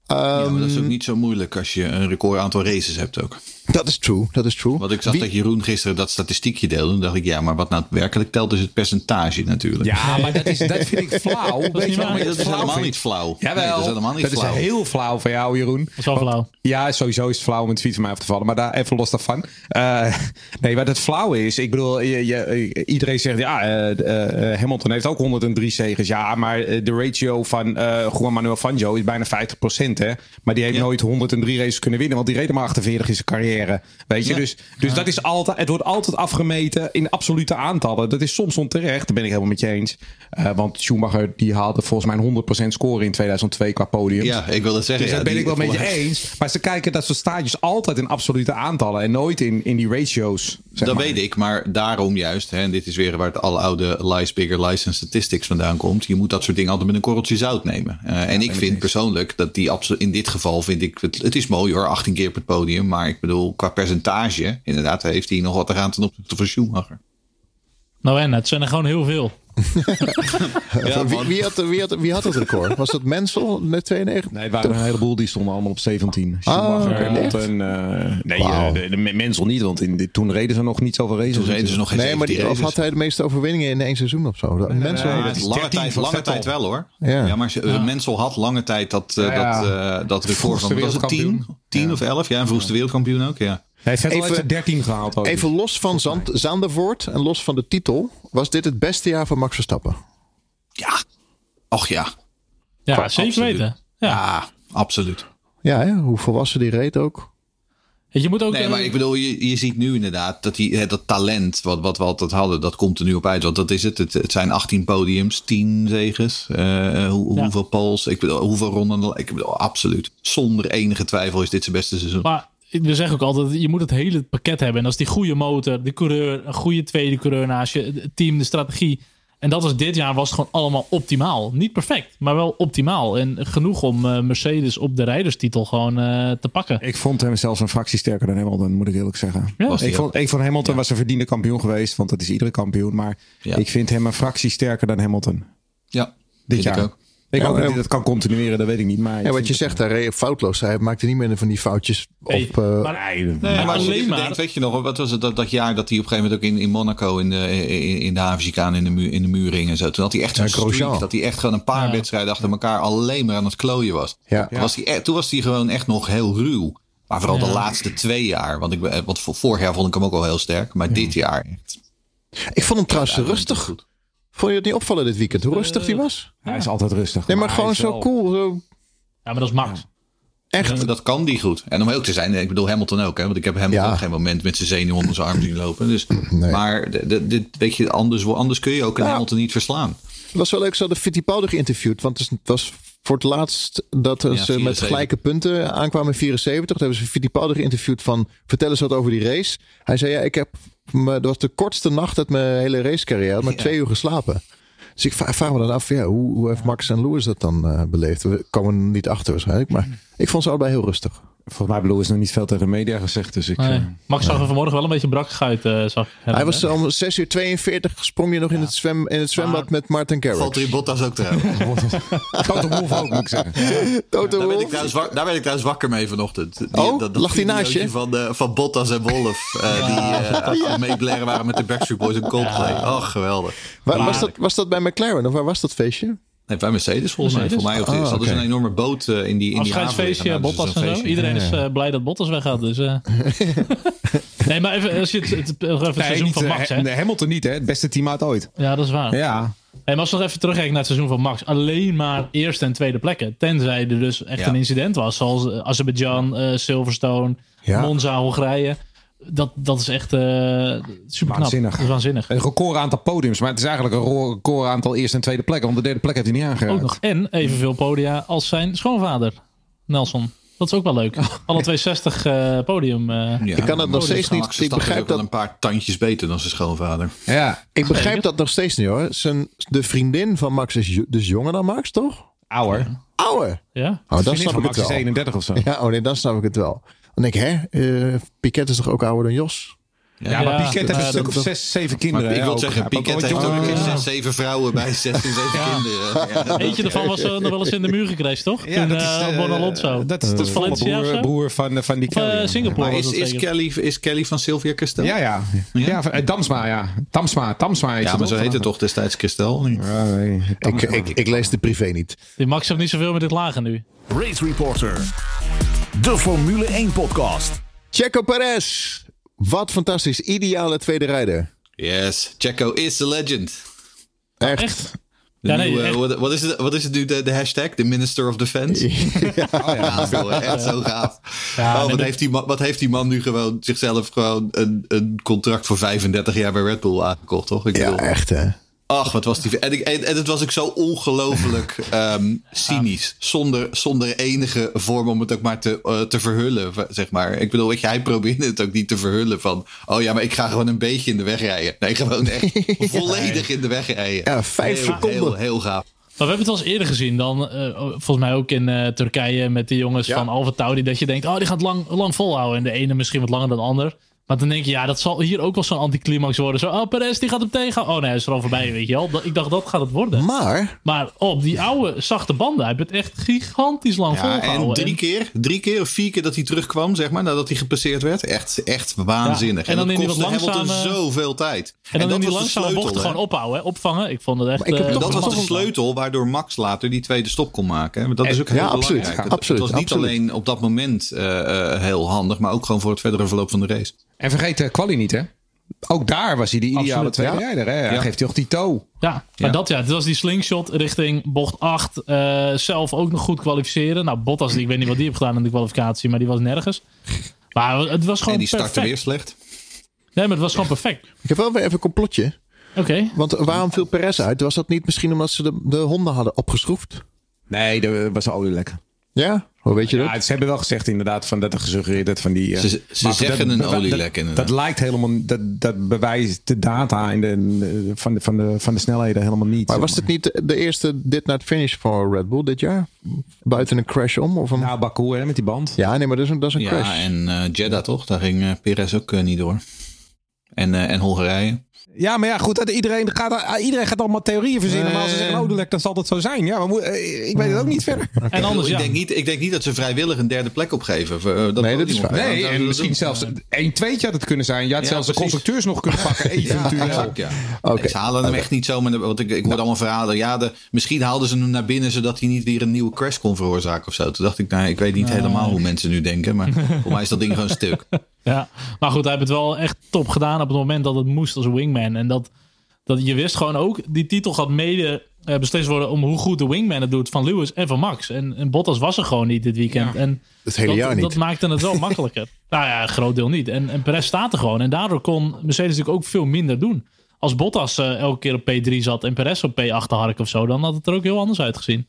Ja, Ehm, maar dat is ook niet zo moeilijk als je een record aantal races hebt ook. Dat is true, dat is true. Want ik zag Wie- dat Jeroen gisteren dat statistiekje deelde. Dan dacht ik, ja, maar wat nou werkelijk telt is het percentage natuurlijk. Ja, maar dat, is, dat vind ik flauw. Ik Nee, dat is flauw helemaal vind? niet flauw. Jawel, Nee, dat is helemaal niet dat flauw. is heel flauw van jou, Jeroen. Dat is wel flauw. Ja, sowieso is het flauw om het fiets van mij af te vallen. Maar daar even los daarvan. Eh, nee, wat het flauwe is. Ik bedoel, je, je- iedereen zegt ja, eh, eh, Hamilton heeft ook 103 zegens. Ja, maar de ratio van eh Juan Manuel Fangio is bijna 50%. Hè? Maar die heeft Ja. nooit 103 races kunnen winnen. Want die reed maar 48 in zijn carrière. Weet je, Ja. dus, dus dat is altijd, het wordt altijd afgemeten in absolute aantallen. Dat is soms onterecht. Daar ben ik helemaal met je eens. Eh, want Schumacher die haalde volgens mij een 100% score in 2002 qua podium. Ja, ik wil dat zeggen. Dus ja, daar ben ik wel met je eens. Maar ze kijken dat soort stages altijd in absolute aantallen. En nooit in, in die ratio's. dat maar. weet ik, maar daarom juist, hè, en dit is weer waar het alle oude lies bigger license statistics vandaan komt. Je moet dat soort dingen altijd met een korreltje zout nemen. Eh, en ik vind persoonlijk dat die in dit geval vind ik, het, het is mooi hoor, 18 keer het podium. Maar ik bedoel, qua percentage, inderdaad, heeft hij nog wat te gaan ten opzichte van Schumacher. Nou en, het zijn er gewoon heel veel. Ja, wie, wie, had, wie, had, wie had het record? Was dat Mensel met 92? Nee, het waren een heleboel die stonden allemaal op 17. Schumacher, oké, Hamilton. eh, nee, eh, de, de Mensel niet, want in, dit- toen reden ze nog niet zoveel races. Toen reden ze nog geen Nee, maar die, 17 of had hij de meeste overwinningen in één seizoen of zo? Mensel? nee, Ja, is lange 13 tijd, lange tijd wel hoor. Ja. Ja, maar ze- Mensel had lange tijd dat, Ja, ja. dat, eh, dat record van was het 10, wereldkampioen. 10 of 11. Ja, en vroegste wereldkampioen ook. Ja. Even- heeft er 13 gehaald. ook. Even los van Zand, Zandervoort en los van de titel. Was dit het beste jaar van Max Verstappen? ja. Och ja. Ja, Qua- zeker absoluut. weten. Ja. Ja, absoluut. Ja, hè? hoe volwassen die reed ook. Je moet ook... Nee, eh, maar ik bedoel, je, je ziet nu inderdaad dat die, eh, dat talent wat, wat we altijd hadden, dat komt er nu op uit. Want dat is het. Het, het zijn 18 podiums, 10 zegens. eh, hoe, Ja. Hoeveel poles, ik bedoel, hoeveel ronden. Ik bedoel, absoluut. Zonder enige twijfel is dit zijn beste seizoen. Maar we zeggen ook altijd, je moet het hele pakket hebben. En dat is die goede motor, de coureur, een goede tweede coureur naast je, het team, de strategie. En dat was dit jaar was het gewoon allemaal optimaal. Niet perfect, maar wel optimaal. En genoeg om eh, Mercedes op de rijderstitel gewoon eh, te pakken. Ik vond hem zelfs een fractie sterker dan Hamilton, moet ik eerlijk zeggen. Ja. Ik vond, ik vond Hamilton was een verdiende kampioen geweest, want dat is iedere kampioen. Maar Ja. ik vind hem een fractie sterker dan Hamilton. Ja, Dit vind jaar. ik ook. Ik Ja, hoop maar- dat hij dat kan continueren, dat weet ik niet. Maar Ja, wat je zegt, hij reed foutloos. Hij maakte niet meer van die foutjes op... Eh, maar, Nee, Nee, Maar maar als je alleen maar- denkt, weet je nog, wat was het dat, dat jaar dat hij op een gegeven moment ook in, in Monaco in de, in, in de in de, muur, in de muur ging en zo. Toen had hij echt zo'n Ja, Grosjean. streak, dat hij echt gewoon een paar Ja. wedstrijden achter elkaar alleen maar aan het klooien was. ja. Toen, was hij, echt- toen was hij gewoon echt nog heel ruw. Maar vooral Ja. de laatste twee jaar, want, ik, want voor- vorig jaar vond ik hem ook al heel sterk, maar dit jaar echt. Ik vond hem trouwens Ja, rustig. goed. Vond je het niet opvallen dit weekend? Hoe rustig die was? Hij is altijd rustig. Nee, maar gewoon zo wel- cool. Zo ja, maar dat is Max. echt. Dat kan die goed. En om heel te zijn, ik bedoel Hamilton ook, hè, want ik heb Hamilton Ja. op geen moment met zijn zenuw onder zijn arm zien lopen. Dus, Nee. Maar dit, weet je, anders, anders kun je ook een Ja. Hamilton niet verslaan. Het was wel leuk, ze hadden Fittipaldi geïnterviewd. Want het was voor het laatst dat ze met 74. gelijke punten aankwamen in 74. Toen hebben ze Fittipaldi geïnterviewd van... vertel eens wat over die race. Hij zei, ja, ik heb... Dat was de kortste nacht uit mijn hele racecarrière. Maar twee uur geslapen. Dus ik vraag me dan af, ja, hoe, hoe heeft Max en Lewis dat dan eh, beleefd? We komen er niet achter waarschijnlijk. Maar ik vond ze allebei heel rustig. Volgens mij heeft Lewis nog niet veel tegen de media gezegd. Dus ik, Nee. eh, Max zag er vanmorgen wel een beetje brakkig uit. eh, zag. Hij was om 6 uur 42 sprong je nog in, het, zwem, in het zwembad Maar- met Martin Garrix. Valtteri Bottas ook trouwens. Toto Wolff ook, moet ik zeggen. Toto Daar werd, ik trouwens, daar werd ik trouwens wakker mee vanochtend. Die, Oh, dat, dat lag die naast je? Van, de, van Bottas en Wolf. eh, Die eh aan het meeblaren waren met de Backstreet Boys en Coldplay. Oh, geweldig. Waar- was, dat, was dat bij McLaren of waar was dat feestje? Nee, bij Mercedes volgens mij. Voor mij ook. Hadden ze oké. een enorme boot eh, in die, in die haven Afscheidsfeestje. Nou, dus Bottas en zo. Iedereen is eh, blij dat Bottas weggaat. Dus, eh. nee, maar even, als je het, het, het, nog even het Nee, seizoen niet, van Max, hè? nee, Hamilton niet, hè? Het beste team uit ooit. Ja, dat is waar. Ja. Hey, maar als we nog even terugkijken naar het seizoen van Max. Alleen maar eerste en tweede plekken. Tenzij er dus echt Ja. een incident was. Zoals Azerbeidzjan, eh, Silverstone, Ja. Monza, Hongarije. Dat, dat is echt eh super knap. Waanzinnig. Is waanzinnig. Een record aantal podiums. Maar het is eigenlijk een record aantal eerste en tweede plekken. Want de derde plek heeft hij niet Ook aangeraakt. nog. En evenveel podia als zijn schoonvader, Nelson. Dat is ook wel leuk. Alle 260 eh podium. eh. Ja, Ik kan het nog steeds niet- ik begrijp ook dat- een paar tandjes beter dan zijn schoonvader. Ja. Ik begrijp dat nog steeds niet hoor. Zijn, de vriendin van Max is dus jonger dan Max, toch? Ouwer. Ouder. Ja? Oh, dan snap van ik Max het is wel. 31 of zo. Ja, oh nee, dan snap ik het wel. Dan denk ik, hè, eh, Piquet is toch ook ouder dan Jos? Ja, maar Ja, Piquet heeft een stuk of zes, zeven kinderen. ik wil ook. zeggen, Piquet ook heeft ook zes, zeven vrouwen bij zes en zeven kinderen. Eentje ervan was eh, nog wel eens in de muur gekregen, toch? Ja, Toen dat is, Bon Alonso. Dat is de Valencia broer, van, van die Of, Kelly. Singapore is, is. Kelly, is Kelly van Sylvia Christel? Ja, ja. ja. van- eh, Damsma, ja. Tamsma, Tamsma heet Ja, maar zo toch? heet het toch destijds nee, Ik, Tamsma. ik, ik lees de privé niet. Die Max heeft niet zoveel met dit lagen nu. Race Reporter. De Formule 1 podcast. Checo Perez. Wat fantastisch. Ideale tweede rijder. Yes, Checo is the legend. Echt. Echt? De Ja, nee, nieuwe- echt. wat, wat is het, wat is het nu, de, de hashtag? De Minister of Defense? Gaaf, joh, echt zo gaaf. Ja, oh, wat, dat- heeft die man, wat heeft die man nu gewoon zichzelf gewoon een, een contract voor 35 jaar bij Red Bull aangekocht, toch? Ik Ja, bedoel, echt hè. Ach, wat was die. En, ik, en, en het was ook zo ongelooflijk ehm, cynisch. Zonder, zonder enige vorm om het ook maar te, eh, te verhullen, zeg maar. Ik bedoel, weet je, hij probeerde het ook niet te verhullen van. Oh ja, maar ik ga gewoon een beetje in de weg rijden. Nee, gewoon echt volledig in de weg rijden. Ja, vijf heel, seconden. Heel, heel gaaf. Maar we hebben het al eens eerder gezien dan, eh, volgens mij ook in eh, Turkije met de jongens Ja. van Alfa Tauri, dat je denkt, oh, die gaat lang, lang volhouden. En de ene misschien wat langer dan de ander. Maar dan denk je, ja, dat zal hier ook wel zo'n anticlimax worden. Zo, oh, Perez, die gaat hem tegen. Oh nee, hij is er al voorbij, weet je wel. Dat- Ik dacht, dat gaat het worden. Maar, Maar op die oude, zachte banden, hij heeft het echt gigantisch lang Ja, volgehouden. en drie keer, drie keer of vier keer dat hij terugkwam, zeg maar, nadat hij gepasseerd werd. Echt, echt waanzinnig. Ja, en dan dat die kostte Hamilton langzame- zoveel tijd. En dan die de langzame sleutel, bochten gewoon ophouden, hè? opvangen. Ik vond het echt... Ik heb eh, dat was de sleutel waardoor Max later die tweede stop kon maken. hè. Dat is ook heel Ja, absoluut. belangrijk. Absoluut, Het was niet absoluut. alleen op dat moment eh, eh, heel handig, maar ook gewoon voor het verdere verloop van de race. En vergeet de quali niet, hè? Ook daar was hij de ideale Absoluut, tweede ja. rijder. Hè? Hij Ja. geeft toch die toe. Ja, maar Ja. dat ja, het was die slingshot richting bocht 8. eh, zelf ook nog goed kwalificeren. Nou, Bottas, ik weet niet wat die heeft gedaan in de kwalificatie, maar die was nergens. Maar het was gewoon en die startte weer slecht. Nee, maar het was gewoon perfect. ik heb wel weer even een complotje. Oké. Want waarom viel Perez uit? Was dat niet misschien omdat ze de, de honden hadden opgeschroefd? Nee, er was olie lekker. Ja? Hoe weet je dat? Ja, ze hebben wel gezegd inderdaad van dat er gesuggereerd dat van die. eh, Ze- ze maar zeggen een dat- olielek dat, inderdaad. Dat lijkt helemaal. Dat, dat bewijst de data in de, van, de, van, de, van de snelheden helemaal niet. Maar was dit niet de, eerste dit naar het finish voor Red Bull dit jaar? Buiten een crash om? Of een... Nou, Baku hè, met die band. Ja, nee, maar dat is een, dat is een Ja, crash. en eh Jeddah toch? Daar ging eh, Perez ook niet door. En, eh, en Hongarije. Ja, maar ja, goed. Dat iedereen, gaat, iedereen gaat allemaal theorieën verzinnen. Maar als ze zeggen olielek, dan zal dat zo zijn. Ja, maar moet- eh, ik weet het ook niet verder. En anders, ik, ja. denk niet, ik denk niet dat ze vrijwillig een derde plek opgeven. eh, dat Nee, dat is waar. Nee, en misschien zelfs 1-2 had het kunnen zijn. Je had Ja, zelfs de constructeurs nog kunnen pakken. Ja, Eventueel. exact, ja. Ze halen hem echt niet zo. Maar, want ik, ik hoorde allemaal verhalen. Ja, de, misschien haalden ze hem naar binnen zodat hij niet weer een nieuwe crash kon veroorzaken of zo. Toen dacht ik, nou, ik weet niet helemaal hoe mensen nu denken. Maar voor mij is dat ding gewoon stuk. Ja, maar goed, hij heeft het wel echt top gedaan op het moment dat het moest als wingman. En dat, dat je wist gewoon ook, die titel gaat mede eh, beslist worden om hoe goed de wingman het doet van Lewis en van Max. En, en Bottas was er gewoon niet dit weekend. En Het hele dat, jaar niet. dat maakte het wel makkelijker. Nou ja, een groot deel niet. En, en Perez staat er gewoon. En daardoor kon Mercedes natuurlijk ook veel minder doen. Als Bottas eh, elke keer op P3 zat en Perez op P8 hark of zo, dan had het er ook heel anders uitgezien.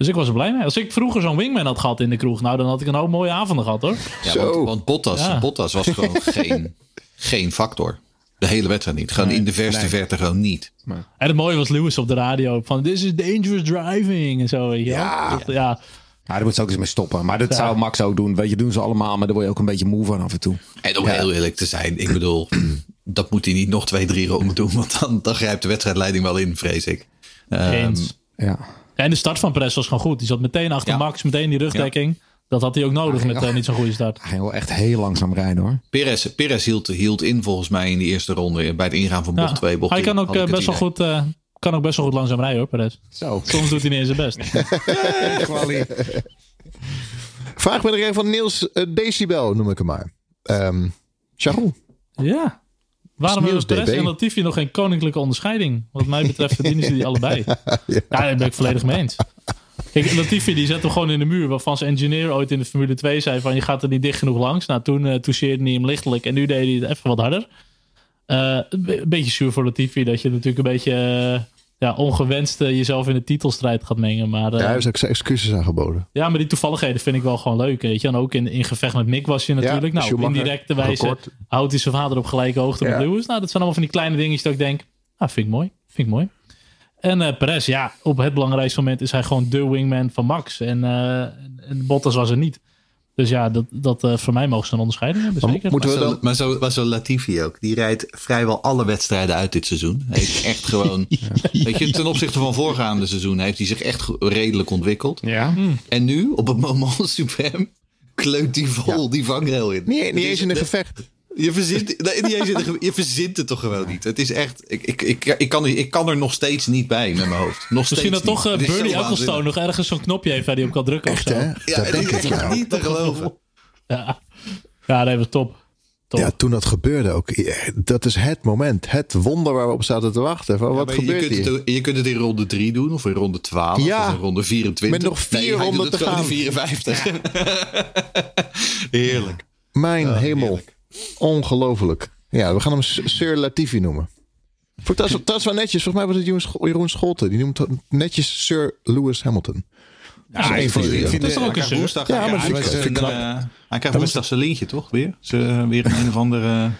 Dus ik was er blij mee. Als ik vroeger zo'n wingman had gehad in de kroeg, nou dan had ik een hoop mooie avonden gehad hoor. Ja, Zo. want, want Bottas, Ja. Bottas was gewoon geen, geen factor. De hele wedstrijd niet. Gewoon in de verste verte gewoon niet. En het mooie was Lewis op de radio van this is dangerous driving en zo. Weet je wel. Ja. Ja. Ja, daar moet ze ook eens mee stoppen. Maar dat zou Max ook doen. Weet je, doen ze allemaal. Maar daar word je ook een beetje moe van af en toe. En om heel eerlijk te zijn, ik bedoel, dat moet hij niet nog twee, drie ronden doen. Want dan, dan grijpt de wedstrijdleiding wel in, vrees ik. Ehm, Eens. Ja. Ja, en de start van Perez was gewoon goed. Die zat meteen achter Ja. Max, meteen die rugdekking. Dat had hij ook nodig met eh, niet zo'n goede start. Hij wil echt heel langzaam rijden hoor. Perez, Perez hield, hield in volgens mij in die eerste ronde bij het ingaan van bocht Ja. 2. Bocht Hij kan 10, ook, eh, best wel goed, eh, kan ook best wel goed langzaam rijden hoor, Perez. Zo. Soms doet hij niet eens zijn best. Vraag me er even van Niels Decibel, noem ik hem maar. Ehm Charles. Ja. Waarom hebben Perez en Latifi nog geen koninklijke onderscheiding? Wat mij betreft verdienen ze die allebei. ja. daar ben ik volledig mee eens. Kijk, Latifi die zet hem gewoon in de muur. Waarvan zijn engineer ooit in de Formule 2 zei van... je gaat er niet dicht genoeg langs. Nou, toen eh toucheerde hij hem lichtelijk. En nu deed hij het even wat harder. Eh, een be- beetje zuur voor Latifi. Dat je natuurlijk een beetje eh, ja, ongewenst jezelf in de titelstrijd gaat mengen. Maar, eh, Ja, hij heeft ook zijn excuses aangeboden. ja, maar die toevalligheden vind ik wel gewoon leuk. Weet je? En ook in, in gevecht met Mick was je natuurlijk. nou, op indirecte wijze houdt hij zijn vader op gelijke hoogte Ja. met Lewis. Nou, dat zijn allemaal van die kleine dingetjes dat ik denk, ah, vind ik mooi. Vind ik mooi. En eh Perez, ja, op het belangrijkste moment is hij gewoon de wingman van Max. En, eh en Bottas was er niet. Dus ja, dat, dat eh, voor mij mogen ze een onderscheiding hebben. Maar Zeker. moeten we Maar zo, dan... maar, zo, maar zo Latifi ook. Die rijdt vrijwel alle wedstrijden uit dit seizoen. Hij heeft echt gewoon... Weet je, ten opzichte van voorgaande seizoen heeft hij zich echt redelijk ontwikkeld. Ja. En nu, op het moment suprem, kleunt hij vol die vangrail in. Niet, niet eens is- in een gevecht. Je verzint, je verzint het toch gewoon niet. Het is echt... Ik, ik, ik, ik, kan, ik kan er nog steeds niet bij met mijn hoofd. Nog Misschien steeds dat toch eh, is zo Bernie. Ecclestone nog ergens zo'n knopje heeft waar hij op kan drukken Echt, of zo. hè? Ja, dat het denk is ik, ja. niet te geloven. Ja, ja nee, was top. top. Ja, toen dat gebeurde ook. Ja, Dat is het moment. Het wonder waar we op zaten te wachten. Van, wat gebeurt je, kunt hier? het, je kunt het in ronde 3 doen, of in ronde 12, Ja. of in ronde 24. Met nog vier nee, ronden te gaan. in 54. Heerlijk. Mijn hemel. heerlijk. Ongelooflijk. Ja, we gaan hem Sir Latifi noemen. Dat, is, dat is wel netjes. Volgens mij was het Jeroen Scho- Jeroen Scholten. Die noemt dat netjes Sir Lewis Hamilton. Ja, van Dat is toch ook een Hij krijgt zeur? woensdag, Ja, maar dat vind ik- eh, hij krijgt woensdag zijn lintje, toch? Weer? Ze, weer een, een of andere...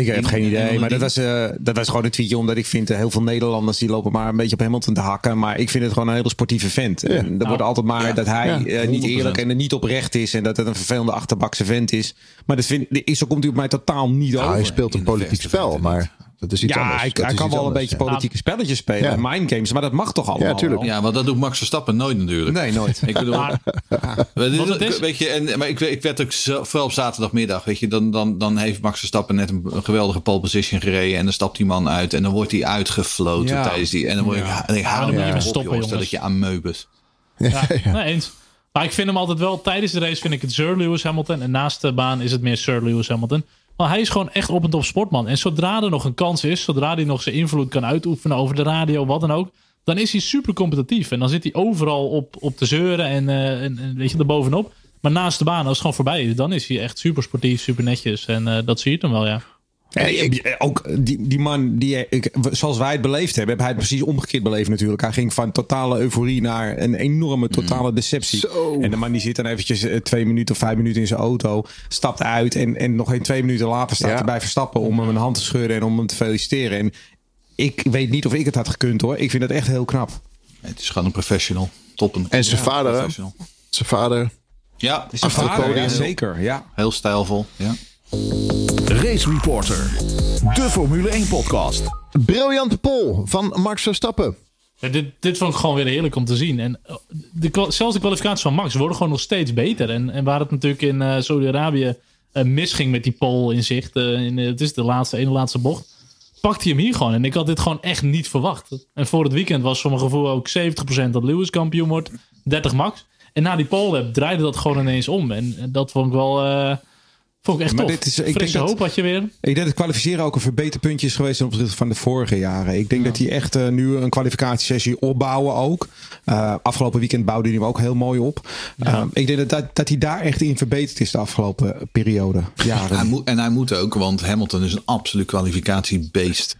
Ik heb Een- geen een idee, maar dat was, eh, dat was gewoon een tweetje omdat ik vind eh, heel veel Nederlanders die lopen maar een beetje op Hamilton te hakken. Maar ik vind het gewoon een hele sportieve vent. En er wordt altijd maar Ja. dat hij Ja, eh, niet 100%. eerlijk en niet oprecht is en dat het een vervelende achterbakse vent is. Maar dat vind, ik- zo komt hij op mij totaal niet Nou, over. hij speelt een politiek spel, maar dat is iets ja, anders. hij, kan wel een beetje ja. politieke spelletjes spelen. Ja. Mindgames, maar dat mag toch allemaal Ja, tuurlijk. wel? Ja, want dat doet Max Verstappen nooit natuurlijk. Nee, nooit. Ik bedoel, Maar Maar dit Wat is het ook- is- Weet je, en, maar ik, ik werd ook zo, vooral op zaterdagmiddag, weet je, dan, dan, dan heeft Max Verstappen net een, een geweldige pole position gereden en dan stapt die man uit en dan wordt hij uitgefloten Ja. tijdens die. En dan word ik, ja. me mee op, stoppen, jongens. stel dat je aan meubels. Ja, Nee, eens. Maar ik vind hem altijd wel, tijdens de race vind ik het Sir Lewis Hamilton. En naast de baan is het meer Sir Lewis Hamilton. Maar hij is gewoon echt op en top sportman. En zodra er nog een kans is, zodra hij nog zijn invloed kan uitoefenen over de radio, wat dan ook. Dan is hij super competitief. En dan zit hij overal op, op te zeuren en, eh, en, weet je, erbovenop. Maar naast de baan, als het gewoon voorbij is, dan is hij echt super sportief, super netjes. En eh, dat zie je hem wel, ja. En ik- ook die, die man, die, ik, zoals wij het beleefd hebben, heb hij het precies omgekeerd beleefd natuurlijk. Hij ging van totale euforie naar een enorme totale deceptie. Zo. En de man die zit dan eventjes eh, twee minuten of vijf minuten in zijn auto, stapt uit en, en nog geen twee minuten later staat Ja. hij bij Verstappen om hem een hand te schudden en om hem te feliciteren. En ik weet niet of ik het had gekund hoor. Ik vind het echt heel knap. Het is gewoon een professional. Top. Een, En zijn vader. Zijn vader. Ja, Zijn vader, ja, zeker. Ja. heel stijlvol. Ja. Race Reporter, de Formule 1 podcast. Briljante pol van Max Verstappen. Ja, dit, dit vond ik gewoon weer heerlijk om te zien. En eh, de, zelfs de kwalificaties van Max worden gewoon nog steeds beter. En, en waar het natuurlijk in eh Saudi-Arabië eh, misging met die pole in zicht. eh, in, het is de laatste, ene laatste bocht. Pakt hij hem hier gewoon. En ik had dit gewoon echt niet verwacht. En voor het weekend was voor mijn gevoel ook 70% dat Lewis kampioen wordt. 30 Max. En na die pole heb draaide dat gewoon ineens om. En, en dat vond ik wel... eh, vond ik echt Maar tof. dit is- ik denk Frisse dat- hoop had je weer. Ik denk dat het kwalificeren ook een verbeterpuntje is geweest ten opzichte van de vorige jaren. Ik denk dat hij echt eh, nu een kwalificatiesessie opbouwen ook. Uh, afgelopen weekend bouwde hij hem ook heel mooi op. Uh, ik denk dat, dat, dat hij daar echt in verbeterd is de afgelopen periode. Jaren. Hij moet, en hij moet ook, want Hamilton is een absoluut kwalificatiebeest.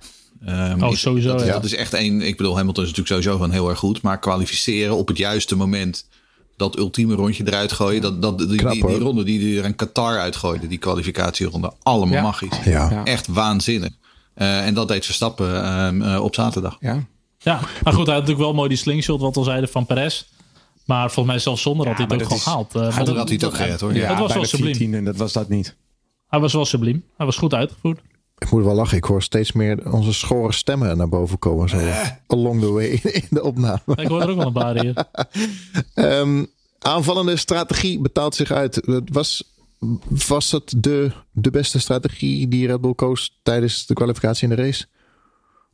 Ehm, Oh, sowieso, Dat, ja. dat is echt één. Ik bedoel, Hamilton is natuurlijk sowieso gewoon heel erg goed. Maar kwalificeren op het juiste moment. Dat ultieme rondje eruit gooien. Dat, dat, die, Knap, die, ronde die er in Qatar uitgooide. Die kwalificatieronde. Allemaal Ja. magisch. Ja. Ja. Echt waanzinnig. Eh, en dat deed Verstappen ehm, eh, op zaterdag. ja. Ja, maar goed, hij had natuurlijk wel mooi die slingshot, wat al zeiden, van Perez. Maar volgens mij zelfs zonder had hij het ook gewoon is- gehaald. Eh, maar Had dat- hij het ook gered hoor. ja, dat was wel subliem. 14 en dat was dat niet. Hij was wel subliem. Hij was goed uitgevoerd. Ik moet wel lachen. Ik hoor steeds meer onze schorre stemmen naar boven komen. Zo along the way in de opname. Ik hoor er ook wel een paar hier. Ehm, aanvallende strategie betaalt zich uit. Het Was, was dat de, de beste strategie die Red Bull koos tijdens de kwalificatie in de race?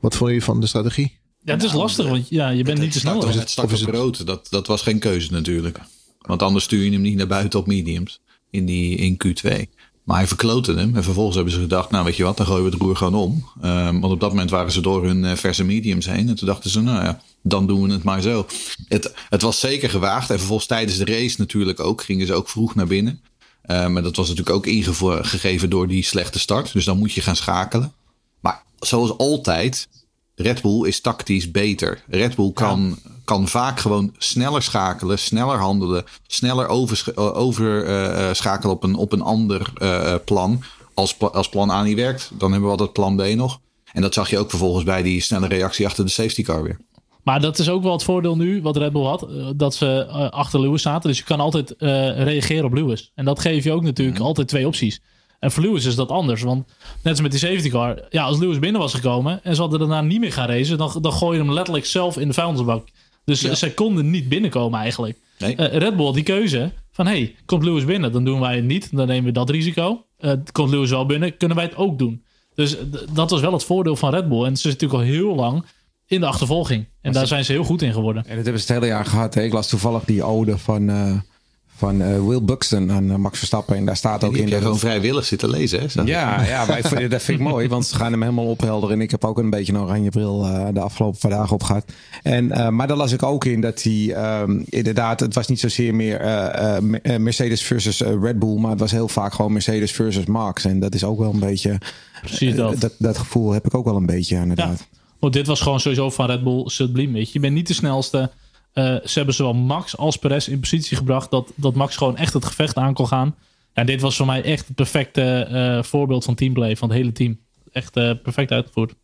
Wat vonden jullie van de strategie? Ja, het is lastig, want ja, je bent niet te snel. Het, het stak is rood. Dat, dat was geen keuze natuurlijk. Want anders stuur je hem niet naar buiten op mediums. In, die, in Q2. Maar hij verkloten hem. En vervolgens hebben ze gedacht, nou weet je wat, dan gooien we het roer gewoon om. Ehm, want op dat moment waren ze door hun eh, verse mediums heen. En toen dachten ze, nou ja, dan doen we het maar zo. Het, het was zeker gewaagd. En vervolgens tijdens de race natuurlijk ook. Gingen ze ook vroeg naar binnen. Ehm, maar dat was natuurlijk ook ingegeven door die slechte start. Dus dan moet je gaan schakelen. Maar zoals altijd, Red Bull is tactisch beter. Red Bull kan, kan vaak gewoon sneller schakelen, sneller handelen, sneller overschakelen over, eh, eh, schakelen op een, op een ander eh, eh, plan. Als, als plan A niet werkt, dan hebben we altijd plan B nog. En dat zag je ook vervolgens bij die snelle reactie achter de safety car weer. Maar dat is ook wel het voordeel nu, wat Red Bull had. eh, Dat ze eh, achter Lewis zaten. Dus je kan altijd eh, reageren op Lewis. En dat geeft je ook natuurlijk altijd twee opties. En voor Lewis is dat anders. Want net als met die safety car. Ja, als Lewis binnen was gekomen en ze hadden daarna niet meer gaan racen. Dan, dan gooi je hem letterlijk zelf in de vuilnisbak. Dus Ja. zij konden niet binnenkomen eigenlijk. Nee. Eh, Red Bull had die keuze van... hey, komt Lewis binnen, dan doen wij het niet. Dan nemen we dat risico. Eh, komt Lewis wel binnen, kunnen wij het ook doen. Dus d- dat was wel het voordeel van Red Bull. En ze zitten natuurlijk al heel lang in de achtervolging. En daar zijn ze heel goed in geworden. En dat hebben ze het hele jaar gehad. Hè? Ik las toevallig die ode van, eh, van eh, Will Buxton aan eh, Max Verstappen. En daar staat ook Die in. heb jij dat- gewoon vrijwillig zitten lezen, hè? Ja, ja dat vind ik mooi, want ze gaan hem helemaal ophelderen. En ik heb ook een beetje een oranje bril eh, de afgelopen paar dagen op gehad. En, eh, maar daar las ik ook in dat hij ehm, inderdaad, het was niet zozeer meer eh, eh, Me- eh, Mercedes versus Red Bull, maar het was heel vaak gewoon Mercedes versus Max. En dat is ook wel een beetje, Precies dat. dat, dat gevoel heb ik ook wel een beetje Ja. inderdaad. Want dit was gewoon sowieso van Red Bull subliem. Weet je. je bent niet de snelste. Eh, ze hebben zowel Max als Perez in positie gebracht dat, dat Max gewoon echt het gevecht aan kon gaan. Ja, dit was voor mij echt het perfecte eh, voorbeeld van teamplay van het hele team. Echt eh, perfect uitgevoerd.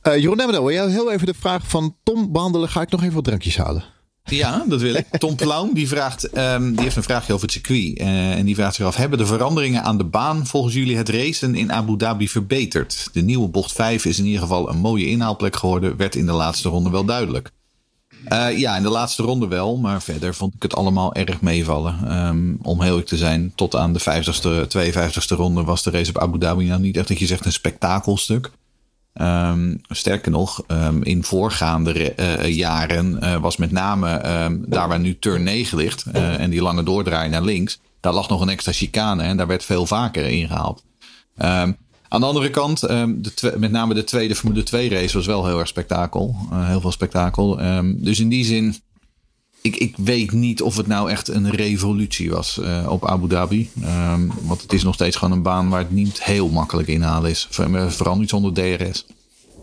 Eh Jeroen Nemmerdel, wil jij heel even de vraag van Tom behandelen? Ga ik nog even wat drankjes halen? Ja, dat wil ik. Tom Plaum die vraagt, ehm, die heeft een vraagje over het circuit. Eh, en die vraagt zich af: hebben de veranderingen aan de baan volgens jullie het racen in Abu Dhabi verbeterd? De nieuwe bocht 5 is in ieder geval een mooie inhaalplek geworden, werd in de laatste ronde wel duidelijk. Eh, ja, in de laatste ronde wel, maar verder vond ik het allemaal erg meevallen. Ehm, om heel eerlijk te zijn, tot aan de 50ste, 52ste ronde was de race op Abu Dhabi nou niet echt dat je zegt een spektakelstuk. Ehm, sterker nog, ehm, in voorgaande re- eh, jaren eh, was met name daar waar nu turn 9 ligt eh, en die lange doordraai naar links, daar lag nog een extra chicane en daar werd veel vaker ingehaald. Ehm, aan de andere kant, ehm, de met name de tweede Formule 2 race was wel heel erg spektakel. Eh, heel veel spektakel. Ehm, dus in die zin, ik, ik weet niet of het nou echt een revolutie was eh, op Abu Dhabi. Ehm, want het is nog steeds gewoon een baan waar het niet heel makkelijk inhalen is. Voor- Vooral niet zonder DRS.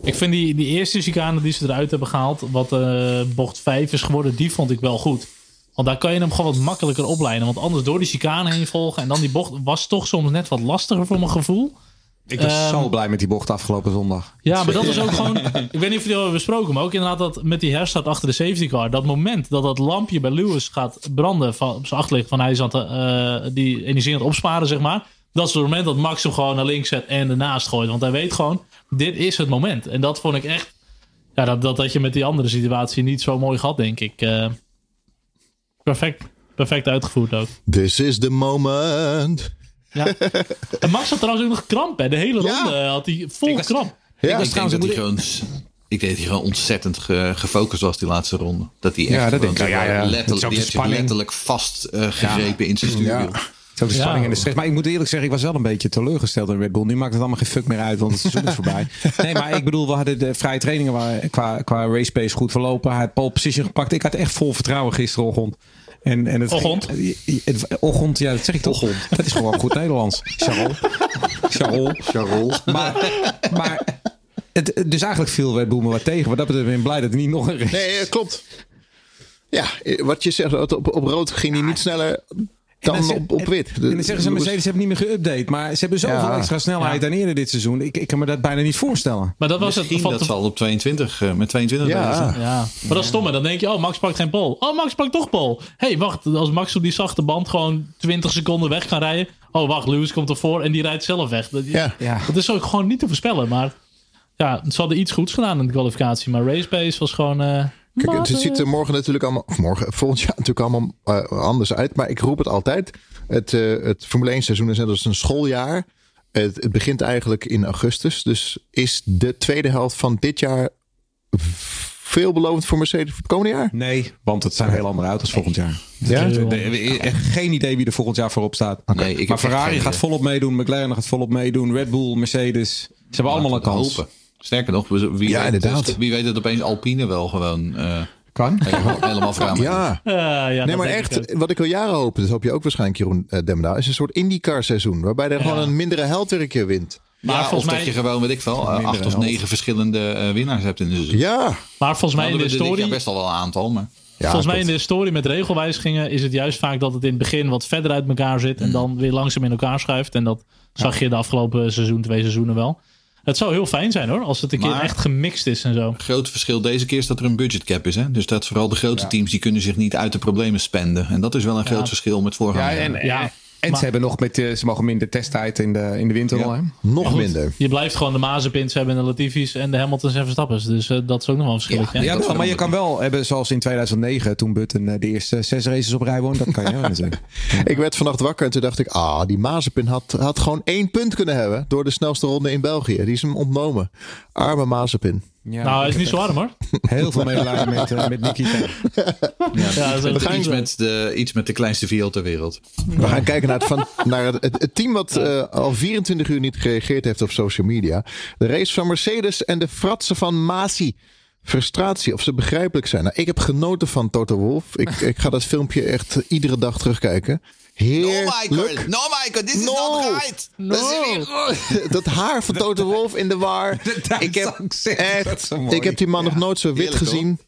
Ik vind die, die eerste chicane die ze eruit hebben gehaald, wat eh, bocht 5 is geworden, die vond ik wel goed. Want daar kan je hem gewoon wat makkelijker opleiden. Want anders door die chicane heen volgen en dan die bocht was toch soms net wat lastiger voor mijn gevoel. Ik was Ehm, zo blij met die bocht afgelopen zondag. Ja, maar dat is ook gewoon. Ik weet niet of jullie hebben besproken, maar ook inderdaad dat met die herstart achter de safety car. Dat moment dat dat lampje bij Lewis gaat branden van, op zijn achterlicht, van hij is aan het, eh, die energie aan het opsparen, zeg maar. Dat is het moment dat Max hem gewoon naar links zet en ernaast gooit. Want hij weet gewoon, dit is het moment. En dat vond ik echt. Ja, dat, dat had je met die andere situatie niet zo mooi gehad, denk ik. Eh, perfect. Perfect uitgevoerd ook. This is the moment. Ja. En Max had trouwens ook nog kramp, hè. De hele Ja. ronde had hij vol kramp. Ja, ik denk dat hij gewoon... Ik denk dat hij gewoon ontzettend ge- gefocust was die laatste ronde. Dat hij echt Ja, dat gewoon denk ik. Ja, ja, ja. letterlijk, Het is ook die de heeft zich spanning. letterlijk vastgegrepen in zijn stuurwiel. Zo de Ja. spanning en de stress. Maar ik moet eerlijk zeggen, ik was wel een beetje teleurgesteld in Red Bull. Nu maakt het allemaal geen fuck meer uit, want het seizoen is voorbij. Nee, maar ik bedoel, we hadden de vrije trainingen waar, qua, qua race pace goed verlopen. Hij had pole position gepakt. Ik had echt vol vertrouwen gisterochtend. En, en het? Het, ochtend, ja, dat zeg ik toch. Dat is gewoon goed Nederlands. Charol. Charol. Charol. Maar, maar het, dus eigenlijk viel Red me wat tegen. Wat dat betreft ben blij dat het niet nog een race Nee, eh, klopt. Ja, eh, wat je zegt, op, op rood ging hij niet sneller dan op, op wit. En dan zeggen ze, Mercedes heeft niet meer geüpdate. Maar ze hebben zoveel Ja. extra snelheid dan eerder dit seizoen. Ik, ik kan me dat bijna niet voorstellen. Maar dat was Misschien het. dat zal op 22, eh, met 22 Ja. Ja, maar dat is stom. hè. Dan denk je, oh, Max pakt geen pol. Oh, Max pakt toch pol. hey, wacht. Als Max op die zachte band gewoon 20 seconden weg kan rijden. Oh, wacht. Lewis komt ervoor en die rijdt zelf weg. Dat, Ja. Ja. dat is ook gewoon niet te voorspellen. Maar ja, ze hadden iets goeds gedaan in de kwalificatie. Maar race pace was gewoon... eh Kijk, het ziet er morgen natuurlijk allemaal, of morgen, volgend jaar natuurlijk allemaal eh, anders uit. Maar ik roep het altijd. Het, eh, het Formule 1 seizoen is net als een schooljaar. Het, het begint eigenlijk in augustus. Dus is de tweede helft van dit jaar veelbelovend voor Mercedes voor het komende jaar? Nee, want het zijn heel andere auto's volgend jaar. Ja? Echt geen idee wie er volgend jaar voorop staat. Nee, ik maar Ferrari gaat volop meedoen. McLaren gaat volop meedoen. Red Bull, Mercedes. Ze hebben allemaal een kans. hopen. Sterker nog, wie, Ja, weet, inderdaad. wie weet dat opeens Alpine wel gewoon eh, Kan. helemaal, helemaal. Ja. Ja, ja, Nee, maar ik echt, wat ik al jaren hoop, dat hoop je ook waarschijnlijk, Jeroen uh, Demda, is een soort IndyCar seizoen. Waarbij er gewoon een mindere held weer een keer wint. Maar Ja, of volgens dat mij, je gewoon, weet ik veel, acht of negen verschillende eh, winnaars hebt in de seizoen. Ja. maar volgens mij in Hadden de story... best al wel een aantal, maar... ja Volgens mij in de story met regelwijzigingen is het juist vaak dat het in het begin wat verder uit elkaar zit. En dan weer langzaam in elkaar schuift. En dat zag je de afgelopen seizoen, twee seizoenen wel. Het zou heel fijn zijn hoor, als het een keer echt gemixt is en zo. grote verschil deze keer is dat er een budgetcap is. Hè? Dus dat vooral de grote teams die kunnen zich niet uit de problemen spenden. En dat is wel een groot verschil met Ja, voorgaande en, jaren. Ja, en maar- ze hebben nog met, eh, ze mogen minder testtijd in de, in de winter. Ja. al, hè? Nog Goed, minder. Je blijft gewoon de Mazepins hebben en de Latifi's en de Hamiltons en Verstappers. Dus eh, dat is ook nog wel een verschilletje. Ja, Ja, dat wel, maar je kan wel hebben zoals in 2009 toen Button eh, de eerste zes races op rij won. Dat kan je wel natuurlijk. Ik werd vannacht wakker en toen dacht ik, ah, die Mazepin had, had gewoon één punt kunnen hebben door de snelste ronde in België. Die is hem ontnomen. Arme Mazepin. Nou, hij is niet zo arm hoor. Heel veel medelijden met, uh, met Nikita. Ja, dat is We gaan een- iets met, de, iets met de kleinste viool ter wereld. We gaan kijken naar het, van, naar het, het, het team wat eh, al 24 uur niet gereageerd heeft op social media. De race van Mercedes en de fratsen van Masi. Frustratie, of ze begrijpelijk zijn. Nou, ik heb genoten van Toto Wolf. Ik, ik ga dat filmpje echt iedere dag terugkijken. Heerlijk. no Michael, this is not right. Dat, is- dat haar van Toto Wolf in de war. Ik heb, echt, ik heb die man nog nooit zo wit Heerlijk, gezien.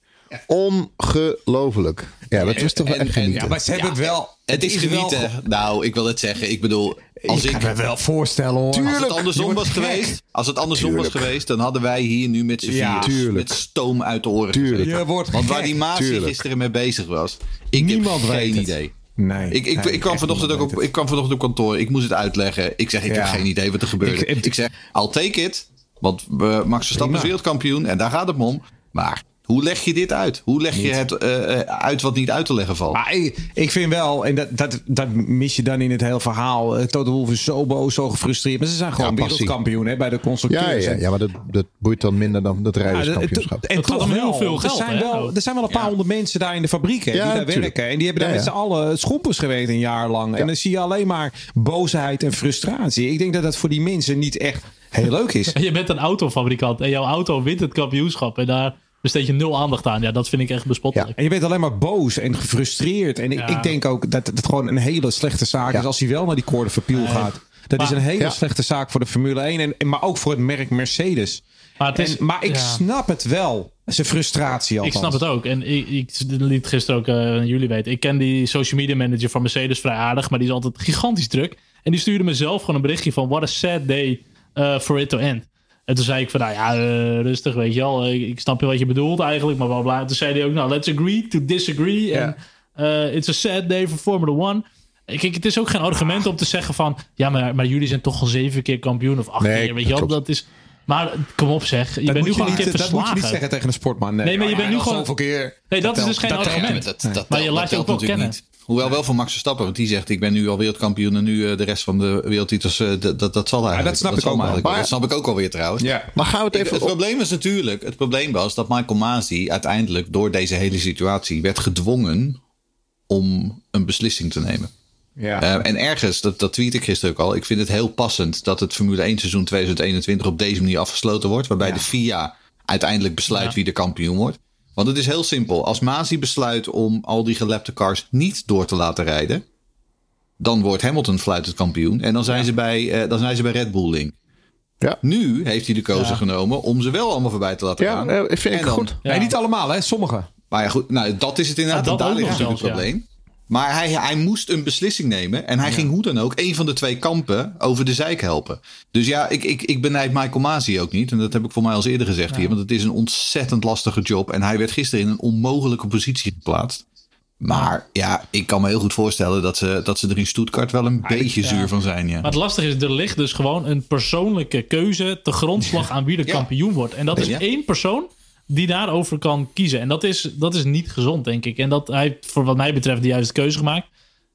Ongelooflijk. Ja, dat was toch wel En- echt en- genieten. Ja, maar ze hebben het wel. Het is wel genieten. Nou, ik wil het zeggen. Ik bedoel, als ik ik... kan me wel voorstellen hoor. Als het andersom was geweest, als het andersom Tuurlijk. was geweest, dan hadden wij hier nu met z'n Ja, vier tuurlijk. met stoom uit de oren Tuurlijk. gezeten. Je wordt Want waar die Maas gisteren mee bezig was, ik Niemand heb weet geen het. idee. Nee. Ik, ik, nee, ik, kwam vanochtend ook op, ik kwam vanochtend op kantoor. Ik moest het uitleggen. Ik zeg, ik Ja. heb geen idee wat er gebeurde. Ik- Ik, ik- zeg, I'll take it. Want uh, Max Verstappen is wereldkampioen en daar gaat het om. Maar hoe leg je dit uit? Hoe leg je het eh, eh, uit wat niet uit te leggen valt? Maar ik, ik vind wel, en dat, dat, dat mis je dan in het hele verhaal. eh, Toto Wolff is zo boos, zo gefrustreerd. Maar ze zijn gewoon Ja, wereldkampioen hè, bij de Ja, constructeurs. ja, ja, maar dat, dat boeit dan minder dan het Ja, rijderskampioenschap. en Het gaat toch om heel wel, veel er geld, zijn, hè? wel, er zijn wel een paar honderd mensen daar in de fabriek hè, Ja, die daar tuurlijk. werken. En die hebben daar Ja, met ja. z'n allen schompers geweest een jaar lang. En dan zie je alleen maar boosheid en frustratie. Ik denk dat dat voor die mensen niet echt heel leuk is. En je bent een autofabrikant en jouw auto wint het kampioenschap. En daar besteed je nul aandacht aan. Ja, dat vind ik echt bespottelijk. En je bent alleen maar boos en gefrustreerd. En ik, Ja. ik denk ook dat het gewoon een hele slechte zaak Ja. is als hij wel naar die koorden verpiel gaat. Dat is een hele Ja. slechte zaak voor de Formule 1. En, en- maar ook voor het merk Mercedes. Maar, het is, En- maar ik ja. snap het wel. Zijn frustratie Ik althans. snap het ook. En ik, ik liet gisteren ook eh, jullie weten. Ik ken die social media manager van Mercedes vrij aardig. Maar die is altijd gigantisch druk. En die stuurde mezelf gewoon een berichtje van... What a sad day uh, for it to end. En toen zei ik van, nou ja, eh, rustig, weet je wel. Ik, ik snap je wat je bedoelt eigenlijk, maar bla bla. Toen zei hij ook, nou, let's agree to disagree. En eh, it's a sad day for Formula One. Kijk, het is ook geen argument om te zeggen van... Ja, maar, maar jullie zijn toch al zeven keer kampioen of acht Nee, keer, weet je wel. Dat is... Maar kom op zeg, je Dat bent nu gewoon een keer Dat moet je niet verslagen. zeggen tegen een sportman. Nee, Nee, maar je bent nu ja, gewoon- zoveel keer. Nee, dat is dus geen Ja, argument. maar dat, dat, Maar je laat je ook wel kennen. niet. Hoewel wel voor Max Verstappen, want die zegt: Ik ben nu al wereldkampioen en nu eh, de rest van de wereldtitels. eh, dat, dat, dat zal eigenlijk. dat snap ik ook wel. Maar- Dat snap ik ook alweer trouwens. Ja. Maar gaan we het Ik- even het op... probleem was natuurlijk, het probleem was dat Michael Masi uiteindelijk door deze hele situatie werd gedwongen om een beslissing te nemen. Ja. Eh, en ergens, dat, dat tweet ik gisteren ook al, ik vind het heel passend dat het Formule 1 seizoen 2021 op deze manier afgesloten wordt, waarbij de FIA uiteindelijk besluit Ja. wie de kampioen wordt. Want het is heel simpel. Als Masi besluit om al die gelapte cars niet door te laten rijden, dan wordt Hamilton fluitend kampioen en dan zijn, ze, bij, eh, dan zijn ze bij Red Bull link. Ja. Nu heeft hij de keuze Ja. genomen om ze wel allemaal voorbij te laten Ja, gaan. eh, vind ik En dan- goed. Ja. Nee, niet allemaal, hè? Sommigen. Maar ja, goed, nou, dat is het inderdaad. Ja, dat en daar ligt natuurlijk het probleem. Maar hij, hij moest een beslissing nemen. En hij ging hoe dan ook een van de twee kampen over de zijk helpen. Dus ja, ik, ik, ik benijd Michael Masi ook niet. En dat heb ik voor mij al eerder gezegd hier. Want het is een ontzettend lastige job. En hij werd gisteren in een onmogelijke positie geplaatst. Maar ja, ik kan me heel goed voorstellen dat ze, dat ze er in Stuttgart wel een beetje ja. zuur van zijn. Ja. Maar het lastige is, er ligt dus gewoon een persoonlijke keuze te grondslag aan wie de kampioen wordt. En dat is één persoon die daarover kan kiezen. En dat is, dat is niet gezond, denk ik. En dat hij voor wat mij betreft de juiste keuze gemaakt.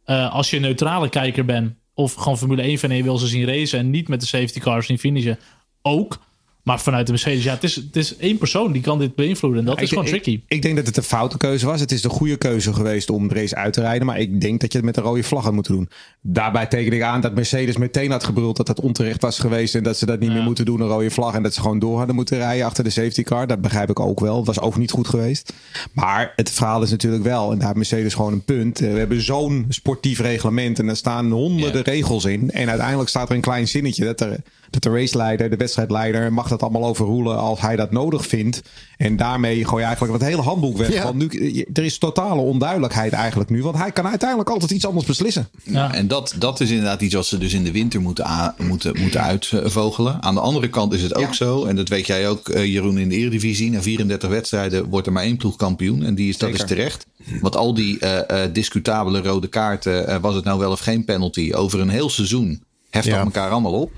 Eh, als je een neutrale kijker bent, of gewoon Formule 1 fan en je wil ze zien racen en niet met de safety cars zien finishen, ook. Maar vanuit de Mercedes, ja, het is, het is één persoon die kan dit beïnvloeden. En dat is Ik- gewoon tricky. Ik, denk dat het een foute keuze was. Het is de goede keuze geweest om de race uit te rijden. Maar ik denk dat je het met een rode vlag had moeten doen. Daarbij teken ik aan dat Mercedes meteen had gebruld dat dat onterecht was geweest. En dat ze dat niet meer moeten doen, een rode vlag. En dat ze gewoon door hadden moeten rijden achter de safety car. Dat begrijp ik ook wel. Het was ook niet goed geweest. Maar het verhaal is natuurlijk wel. En daar heeft Mercedes gewoon een punt. Eh, We hebben zo'n sportief reglement. En er staan honderden regels in. En uiteindelijk staat er een klein zinnetje dat er de raceleider, de wedstrijdleider, mag dat allemaal overroelen als hij dat nodig vindt. En daarmee gooi je eigenlijk het hele handboek weg. Ja. Want nu, je- er is totale onduidelijkheid eigenlijk nu. Want hij kan uiteindelijk altijd iets anders beslissen. Ja. En dat, dat is inderdaad iets wat ze dus in de winter moeten, moeten, moeten uitvogelen. Aan de andere kant is het ook Ja. zo, en dat weet jij ook, eh, Jeroen, in de Eredivisie. Na 34 wedstrijden wordt er maar één ploeg kampioen. En die is, dat is terecht. Want al die eh, eh, discutabele rode kaarten, eh, was het nou wel of geen penalty, over een heel seizoen heft Ja. dat elkaar allemaal op.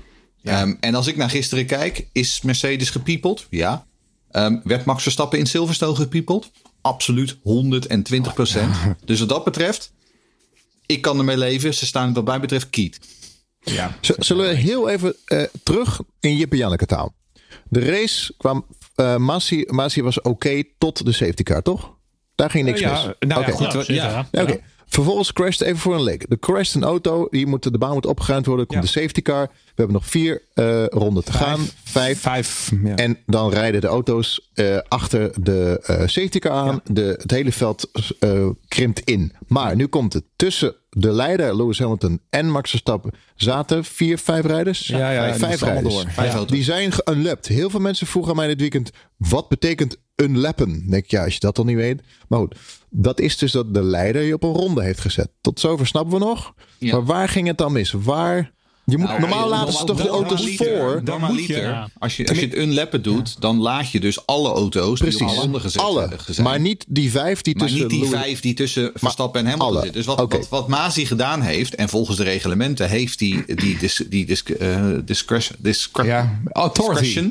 Ehm, en als ik naar gisteren kijk, is Mercedes gepiepeld? Ja. Ehm, werd Max Verstappen in Silverstone gepiepeld? Absoluut 120 procent. Dus wat dat betreft, ik kan ermee leven. Ze staan wat mij betreft kiet. Ja. Zullen we heel even eh, terug in Jip en Janneke taal. De race kwam eh Masi, Masi was oké tot de safety car, toch? Daar ging niks ja, mis. nou ja, goed. Ja, zeker, ja. ja. Vervolgens crasht even voor een leek. Er crasht een auto. Die moet, de baan moet opgeruimd worden. Komt Ja. de safety car. We hebben nog vier eh, ronden te gaan. Vijf. Vijf. Ja. En dan rijden de auto's eh, achter de eh, safety car aan. De, het hele veld eh, krimpt in. Maar nu komt het. Tussen de leider Lewis Hamilton en Max Verstappen zaten vier, vijf rijders. Ja, ja, die vijf rijders. door. Vijf Ja, auto's. Die zijn geunlapped. Heel veel mensen vroegen aan mij dit weekend. Wat betekent unlappen? Denk ik, ja, als je dat dan niet weet. Maar goed, dat is dus dat de leider je op een ronde heeft gezet. Tot zover snappen we nog. Ja. Maar waar ging het dan mis? Waar... Je moet, Nou, normaal eh, laten ze toch de auto's voor. Dan moet je- Ja. als, je, als je het unlappen doet, dan laat je dus alle auto's die op Precies. ronde gezet Alle. gezet. Maar niet die vijf die Maar tussen niet die vijf die tussen Verstappen en Hamilton zitten. Dus wat, Oké. wat, wat Masi gedaan heeft, en volgens de reglementen heeft die, die, dis, die dis, eh, discretion, discre- Ja, authority. discretion,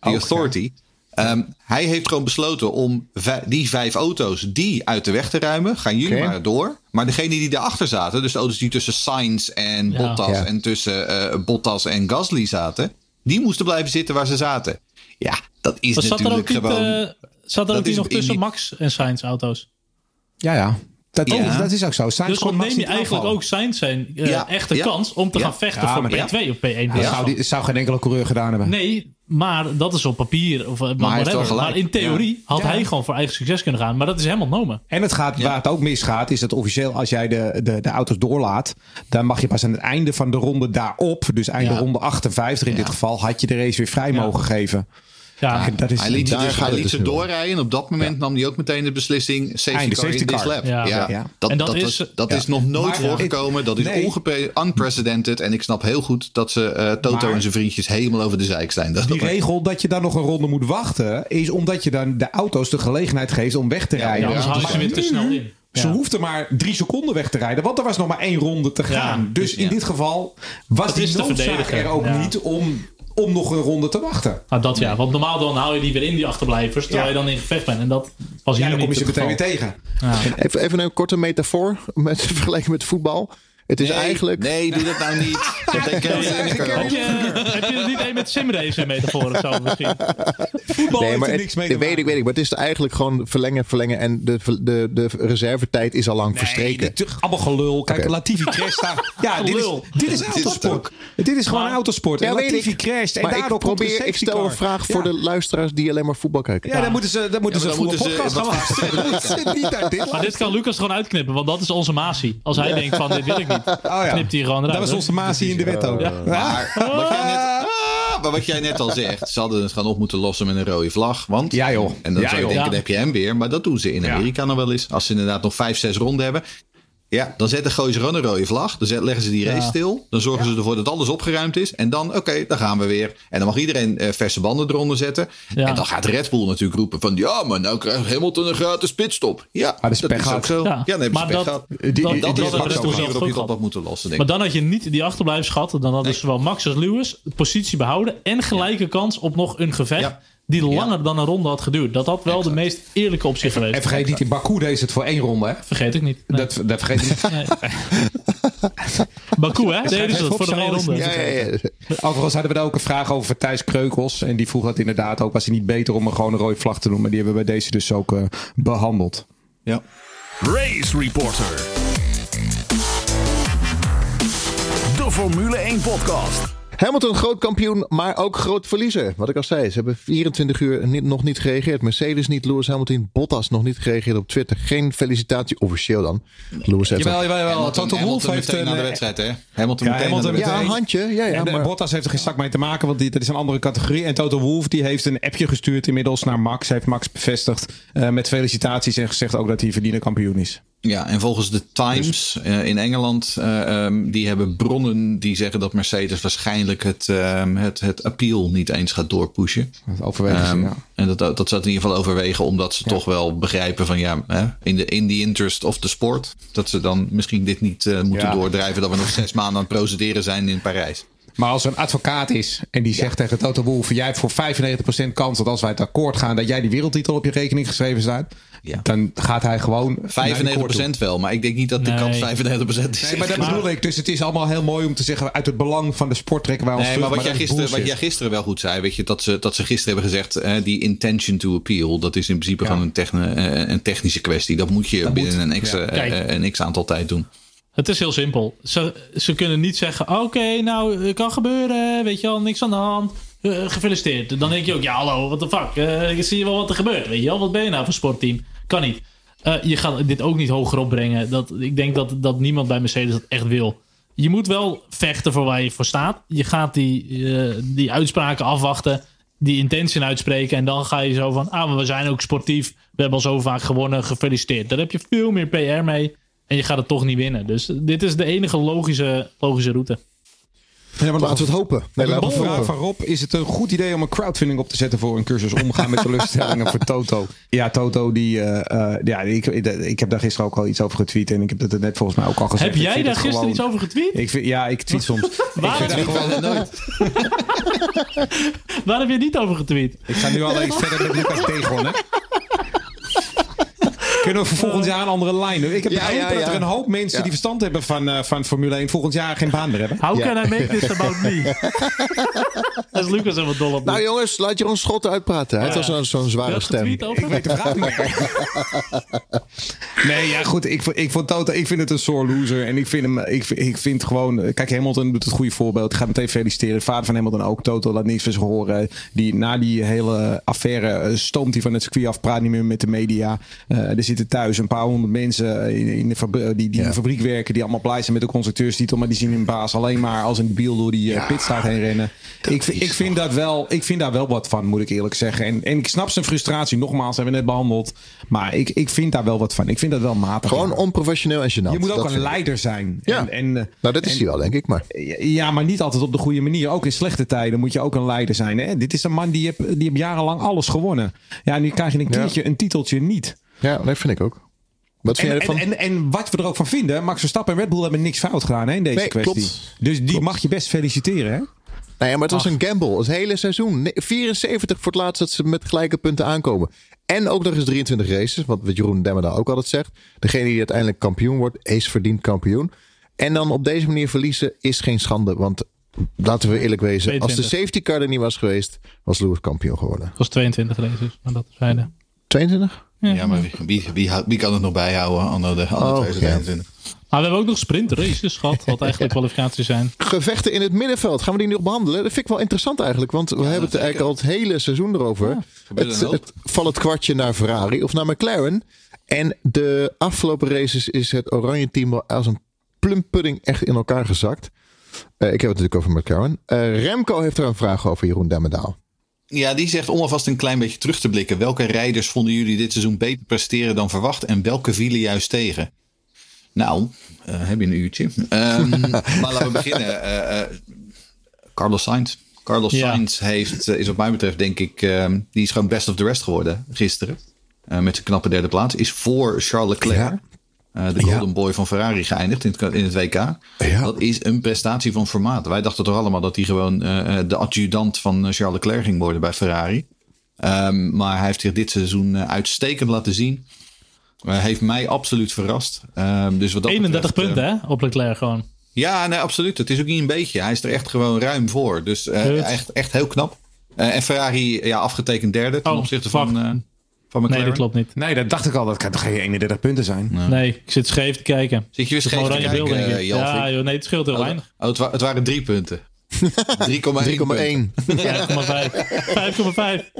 die Ook, authority. Ehm, hij heeft gewoon besloten om vij- die vijf auto's die uit de weg te ruimen. Gaan jullie maar door. Maar degene die daarachter zaten, dus de auto's die tussen Sainz en Ja. Bottas Ja. en tussen eh, Bottas en Gasly zaten, die moesten blijven zitten waar ze zaten. Ja, dat is Maar zat er ook natuurlijk niet, gewoon. eh, zat er dat ook niet is nog tussen die- Max en Sainz auto's? Ja, ja. Dat, Ja. oh, dat is ook zo. Sainz Dus Max neem je eigenlijk ook Sainz zijn eh, Ja, echte ja. kans om te Ja. gaan vechten Ja, voor maar P2 of P1. Dat zou, die, zou geen enkele coureur gedaan hebben. Nee, maar dat is op papier of eh. Maar in theorie had Ja. hij gewoon voor eigen succes kunnen gaan. Maar dat is helemaal nomen. En het gaat, waar het ook misgaat, is dat officieel als jij de, de, de auto's doorlaat, dan mag je pas aan het einde van de ronde daarop, dus einde Ja. ronde 58 in dit geval, had je de race weer vrij mogen geven. Ja, En dat is, Hij liet ze, daar dus, hij liet dus ze doorrijden. En op dat moment nam hij ook meteen de beslissing safety Einde, car safety in this lap. Ja. Ja, Ja. Dat, dat dat, is- dat ja. is nog nooit Maar- voorgekomen. Dat is Nee. ongepe- unprecedented. En ik snap heel goed dat ze eh, Toto Maar- en zijn vriendjes helemaal over de zeik zijn. Dat, die regel dat je dan nog een ronde moet wachten, is omdat je dan de auto's de gelegenheid geeft om weg te rijden. ja, anders Maar ze weer te nu- snel in. Ze Ja. hoefde maar drie seconden weg te rijden, want er was nog maar één ronde te gaan. dus in ja. dit geval was Dat die noodzaak er ook ja. niet om, om nog een ronde te wachten. Nou, dat ja, want normaal dan hou je die weer in, die achterblijvers, terwijl Ja. je dan in gevecht bent. En dat was Ja, hier dan kom je niet ze meteen weer tegen. Even, even een korte metafoor met vergelijking met voetbal. Het is nee, eigenlijk. Nee, doe dat nou niet. Dat denk ik Heb je, er niet een met simrace metafoor of zo misschien? Voetbal Nee, heeft er niks mee te weet ik, weet ik. Maar het is eigenlijk gewoon verlengen, verlengen. En de, de, de reservetijd is al lang verstreken. Nee, dit- allemaal gelul. Kijk. Latifi crasht daar. Ja, dit is, dit is Dit autosport. Dit is gewoon Maar- autosport. En Ja, weet Latifi ik. crasht. En maar ik daardoor probeer, ik stel een vraag voor Ja. de luisteraars die alleen maar voetbal kijken. Ja, dan moeten ze, dan moeten Ja, ze een ze podcast gaan dit Maar dit kan Lucas gewoon uitknippen, want dat is onze Masi. Als hij denkt van dit wil ik niet, ja. knipt hij gewoon eruit. Dat was onze Masi in de wet ook. Ja. Maar wat, jij net, ah, maar wat jij net al zegt, ze hadden het gewoon op moeten lossen met een rode vlag. Want, Ja, joh. En dan Ja, zou je joh. denken, Ja. dan heb je hem weer. Maar dat doen ze in Ja. Amerika nog wel eens. Als ze inderdaad nog vijf, zes ronden hebben. Ja, dan zetten gooien ze gewoon een rode vlag. Dan zet- leggen ze die race Ja. stil. Dan zorgen ze ervoor dat alles opgeruimd is. En dan, oké, dan gaan we weer. En dan mag iedereen eh, verse banden eronder zetten. Ja. En dan gaat Red Bull natuurlijk roepen van... Ja, maar nou krijgt Hamilton een gratis pitstop. Ja, dat is pech ook zo. Ja, je Maar pech dat- gehad. Die- Dat, die- dat die is ook de dus manier waarop je dat had moeten lossen, denk Maar dan had je niet die achterblijvers gehad. Dan hadden Nee. zowel Max als Lewis de positie behouden. En gelijke kans op nog een gevecht. Ja. Die langer dan een ronde had geduurd. Dat had wel de meest eerlijke optie geweest. En vergeet niet, in Baku deed ze het voor één ronde. Hè? Vergeet ik niet. Nee. Dat, dat vergeet niet. Nee. Baku, hè? Deden ze dat op voor de één ronde. Ja, ja, ja. Overigens hadden we daar ook een vraag over Thijs Kreukels. En die vroeg dat inderdaad ook. Was het niet beter om er gewoon een rode vlag te doen? Maar die hebben we bij deze dus ook eh, behandeld. Ja. Race Reporter. De Formule 1 podcast. Hamilton groot kampioen, maar ook groot verliezer. Wat ik al zei, ze hebben 24 uur niet, nog niet gereageerd. Mercedes niet, Lewis Hamilton, Bottas nog niet gereageerd op Twitter. Geen felicitatie, officieel dan. Lewis heeft Jawel, jawel, jawel. Hamilton, Toto Wolff heeft meteen een... na de eh, wedstrijd, hè? Hamilton Ja, meteen Hamilton ja, een handje. Ja, ja, en de, maar, Bottas heeft er geen zak mee te maken, want die, dat is een andere categorie. En Toto Wolff die heeft een appje gestuurd inmiddels naar Max. Heeft Max bevestigd eh, met felicitaties en gezegd ook dat hij verdiende kampioen is. Ja, en volgens de Times eh, in Engeland, eh, ehm, die hebben bronnen die zeggen dat Mercedes waarschijnlijk het, ehm, het, het appeal niet eens gaat doorpushen. Dat overwegen ze, Ehm, ja. En dat, dat zou het in ieder geval overwegen, omdat ze toch wel begrijpen van ja, hè, in de in the interest of the sport, dat ze dan misschien dit niet eh, moeten Ja. doordrijven, dat we nog zes maanden aan het procederen zijn in Parijs. Maar als er een advocaat is en die zegt tegen Toto Wolff... jij hebt voor 95% kans dat als wij het akkoord gaan... dat jij die wereldtitel op je rekening geschreven staat... Ja. dan gaat hij gewoon. naar die 95% court toe. wel, maar ik denk niet dat de Nee. kans 95% is. Nee, maar dat bedoel ik. Dus het is allemaal heel mooi om te zeggen. Uit het belang van de sport trekken wij ons Nee, terug. maar wat jij, gisteren, wat jij gisteren wel goed zei, weet je, dat ze, dat ze gisteren hebben gezegd, eh, die intention to appeal, dat is in principe Ja. gewoon een, techne, eh, een technische kwestie. Dat moet je Dat binnen moet, een, x, ja. eh, Kijk. eh, een x aantal tijd doen. Het is heel simpel. Ze, ze kunnen niet zeggen: Oké, nou, het kan gebeuren. Weet je wel, niks aan de hand. Gefeliciteerd. Dan denk je ook: Ja, hallo, what the fuck. Ik zie je wel wat er gebeurt. Weet je wel, wat ben je nou voor sportteam? Kan niet. Eh, je gaat dit ook niet hoger opbrengen. Dat, ik denk dat, dat niemand bij Mercedes dat echt wil. Je moet wel vechten voor waar je voor staat. Je gaat die, eh, die uitspraken afwachten. Die intention uitspreken. En dan ga je zo van: Ah, maar we zijn ook sportief. We hebben al zo vaak gewonnen. Gefeliciteerd. Daar heb je veel meer PR mee. En je gaat het toch niet winnen. Dus dit is de enige logische, logische route. Ja, maar Laten we het hopen. Nee, de laten we het vraag van Rob: is het een goed idee om een crowdfunding op te zetten voor een cursus omgaan met teleurstellingen voor Toto? Ja, Toto, die, eh, eh, ja, ik, ik, heb daar gisteren ook al iets over getweet en ik heb dat net volgens mij ook al gezegd. Heb jij daar gisteren gewoon- iets over getweet? Ik vind, ja, ik tweet soms. Waar, ik, gewoon, waar heb je niet over getweet? ik ga nu alleen verder met Lucas Tegon, hè? Kunnen we voor volgend jaar een andere lijn? Ik heb Ja, begrepen ja, ja. dat er een hoop mensen Ja. die verstand hebben van, eh, van Formule 1 volgend jaar geen baan meer hebben. How Ja. can I make this about me? Daar is Lucas helemaal dol op. Nou jongens, laat Jeroen Schotten uitpraten. Hij heeft Ja. al zo'n zware je stem. Ik weet de vraag niet. nee, ja, goed. Ik, ik, vond Toto, ik vind het een sore loser. En ik vind hem. Ik, vind- ik vind gewoon. Kijk, Hamilton doet het goede voorbeeld. Ik ga meteen feliciteren. De vader van Hamilton ook. Toto laat niks van zich horen. Die, na die hele affaire eh, stoomt hij van het circuit af. Praat niet meer met de media. Eh, er zitten thuis een paar honderd mensen in, in de die, die in Ja. de fabriek werken. Die allemaal blij zijn met de constructeurstitel. Maar die zien hun baas alleen maar als een biel door die eh, pitstraat heen rennen. Ik, vind- ik, vind dat wel, ik vind daar wel wat van, moet ik eerlijk zeggen. En, en ik snap zijn frustratie. Nogmaals, hebben we net behandeld. Maar ik, ik vind daar wel wat van. Ik vind dat wel matig. Gewoon Ja. onprofessioneel en gênant. Je moet ook Dat een leider zijn. Ja. En, en, eh, Nou, dat is en- hij wel, denk ik. Maar Ja, maar niet altijd op de goede manier. Ook in slechte tijden moet je ook een leider zijn. Hè? Dit is een man die heeft, die jarenlang alles gewonnen. Ja, nu krijg je een Ja. keertje een titeltje niet. Ja, dat vind ik ook. Wat vind En, jij en, ervan? en, en wat we er ook van vinden, Max Verstappen en Red Bull hebben niks fout gedaan hè, in deze Nee, kwestie. klopt. Dus die Klopt. mag je best feliciteren. Hè? Nou ja, maar het was een gamble. Het hele seizoen. Nee, 74 voor het laatst dat ze met gelijke punten aankomen. En ook nog eens 23 races. Wat wat Jeroen Demmerdaal ook altijd zegt. Degene die uiteindelijk kampioen wordt, is verdient kampioen. En dan op deze manier verliezen is geen schande. Want laten we eerlijk wezen. Als de 22. safety car er niet was geweest, was Lewis kampioen geworden. Het was 22 races, maar dat zeide. 22? Ja, maar wie, wie, wie, hou- wie kan het nog bijhouden anno de anno Oh, 2021? Maar we hebben ook nog sprintraces gehad, wat eigenlijk kwalificaties zijn. Gevechten in het middenveld. Gaan we die nog behandelen? Dat vind ik wel interessant eigenlijk. Want we hebben het eigenlijk al het hele seizoen erover. het valt het kwartje naar Ferrari of naar McLaren. En de afgelopen races is het oranje team wel als een plumpudding echt in elkaar gezakt. Eh, ik heb het natuurlijk over McLaren. Eh, Remco heeft er een vraag over, Jeroen Demmendaal. Ja, die zegt om alvast een klein beetje terug te blikken. Welke rijders vonden jullie dit seizoen beter presteren dan verwacht? En welke vielen juist tegen? Nou, eh, heb je een uurtje. Ehm, maar laten we beginnen. Eh, eh, Carlos Sainz. Carlos Ja. Sainz heeft, is wat mij betreft denk ik, ehm, die is gewoon best of the rest geworden gisteren. Met zijn knappe derde plaats. Is voor Charles Leclerc. Ja. Eh, de golden boy van Ferrari geëindigd in het, in het WK. Ja. Dat is een prestatie van formaat. Wij dachten toch allemaal dat hij gewoon eh, eh, de adjudant van Charles Leclerc ging worden bij Ferrari. Ehm, maar hij heeft zich dit seizoen uitstekend laten zien. Eh, heeft mij absoluut verrast. Ehm, dus wat dat 31 betreft, eh, punten hè, op Leclerc gewoon. ja, nee, absoluut. Het is ook niet een beetje. Hij is er echt gewoon ruim voor. Dus eh, echt, echt heel knap. Eh, en Ferrari, ja, afgetekend derde ten Oh, opzichte fuck. van, eh, van McLaren. Nee, dat klopt niet. Nee, dat dacht ik al. Dat kan toch geen 31 punten zijn? Nee, ik zit scheef te kijken. Zit je weer scheef te kijken, beeld, eh? Ja, joh, nee, het scheelt heel Oh, weinig. oh, het, wa- het waren drie punten. 3,1 3,1. 5,5. 5,5.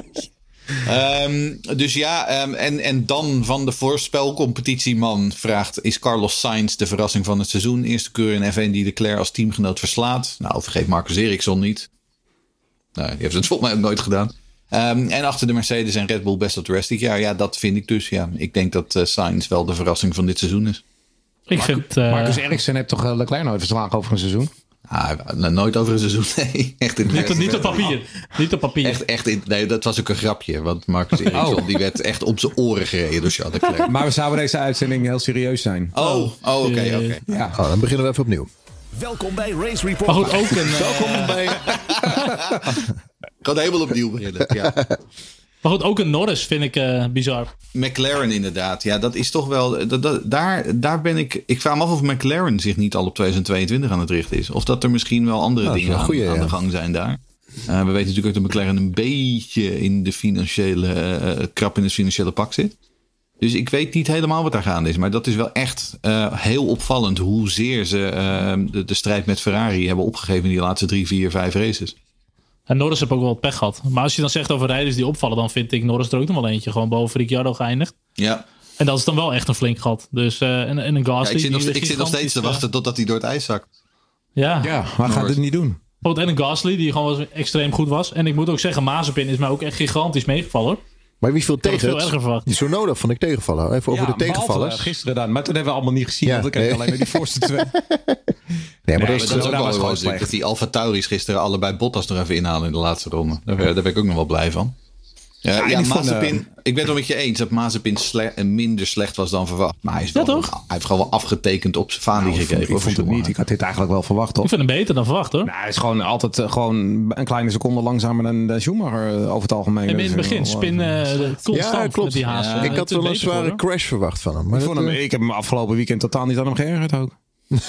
Ehm, dus ja, ehm, en, en dan van de voorspelcompetitieman vraagt: Is Carlos Sainz de verrassing van het seizoen? Eerste keur in F1 die Leclerc als teamgenoot verslaat. Nou, vergeet Marcus Ericsson niet. Nou, die heeft het volgens mij ook nooit gedaan. Ehm, en achter de Mercedes en Red Bull best of the rest. Ja, ja, dat vind ik dus. Ja, ik denk dat eh Sainz wel de verrassing van dit seizoen is. Ik vind... eh, Marcus Ericsson heeft toch eh, Leclerc nooit verslagen over een seizoen? Ah, nou, nooit over een seizoen. Nee, echt in niet, op- niet op papier. Niet op papier. Echt, echt in, nee, dat was ook een grapje. Want Marcus Oh. die werd echt op zijn oren gereden door Charles Leclerc. Maar we zouden deze uitzending heel serieus zijn. Oh, oh oké, oké. Ja. Oh, dan beginnen we even opnieuw. Welkom bij Race Report. Maar goed, ook een... eh, Welkom bij. Helemaal opnieuw beginnen. Ja. Maar goed, ook een Norris vind ik eh, bizar. McLaren inderdaad. Ja, dat is toch wel... Dat, dat- daar, daar ben ik... Ik vraag me af of McLaren zich niet al op 2022 aan het richten is. Of dat er misschien wel andere dingen aan, een goeie, aan ja. de gang zijn daar. Eh, we weten natuurlijk ook dat McLaren een beetje in de financiële... eh, krap in het financiële pak zit. Dus ik weet niet helemaal wat daar gaande is. Maar dat is wel echt eh, heel opvallend hoezeer ze eh, de, de strijd met Ferrari hebben opgegeven in die laatste drie, vier, vijf races. En Norris heeft ook wel wat pech gehad. Maar als je dan zegt over rijders die opvallen, dan vind ik Norris er ook nog wel eentje. Gewoon boven Ricciardo geëindigd. Ja, En dat is dan wel echt een flink gat. Dus, eh, en, en een ja Gasly. ik zit nog, ik zit nog steeds te wachten totdat hij door het ijs zakt. Ja, Ja, maar gaat het niet doen. Oh, en een Gasly die gewoon extreem goed was. En ik moet ook zeggen, Mazepin is mij ook echt gigantisch meegevallen. hoor. Maar wie viel het tegen? veel erger verwacht. Die Sonoda vond ik tegenvallen. Even over de tegenvallers. eh, gisteren dan. Maar toen hebben we allemaal niet gezien. Ja, want ik nee. alleen maar die voorste twee. Nee, maar Nee, dat is, Maar dat is ook wel. Dat die Alfa Tauris gisteren allebei Bottas nog even inhalen in de laatste ronde. Daar, daar ben ik ook nog wel blij van. Ja, ja, Mazepin, eh, ik ben het wel met je eens dat Mazepin sle- eh, minder slecht was dan verwacht. Maar hij, is wel, toch? hij heeft gewoon wel afgetekend op zijn vaandel Nou, ik vond, gekregen. ik vond het niet. Ik had dit eigenlijk wel verwacht, toch? Ik vind hem beter dan verwacht hoor. Nou, hij is gewoon altijd eh, gewoon een kleine seconde langzamer dan de Schumacher over het algemeen. en in het begin spin eh, constant Ja, klopt. met die haas. Ja. Ik had wel een zware crash verwacht van hem. Maar Ik, dat, vond hem, ik heb hem afgelopen weekend totaal niet aan hem geërgerd ook.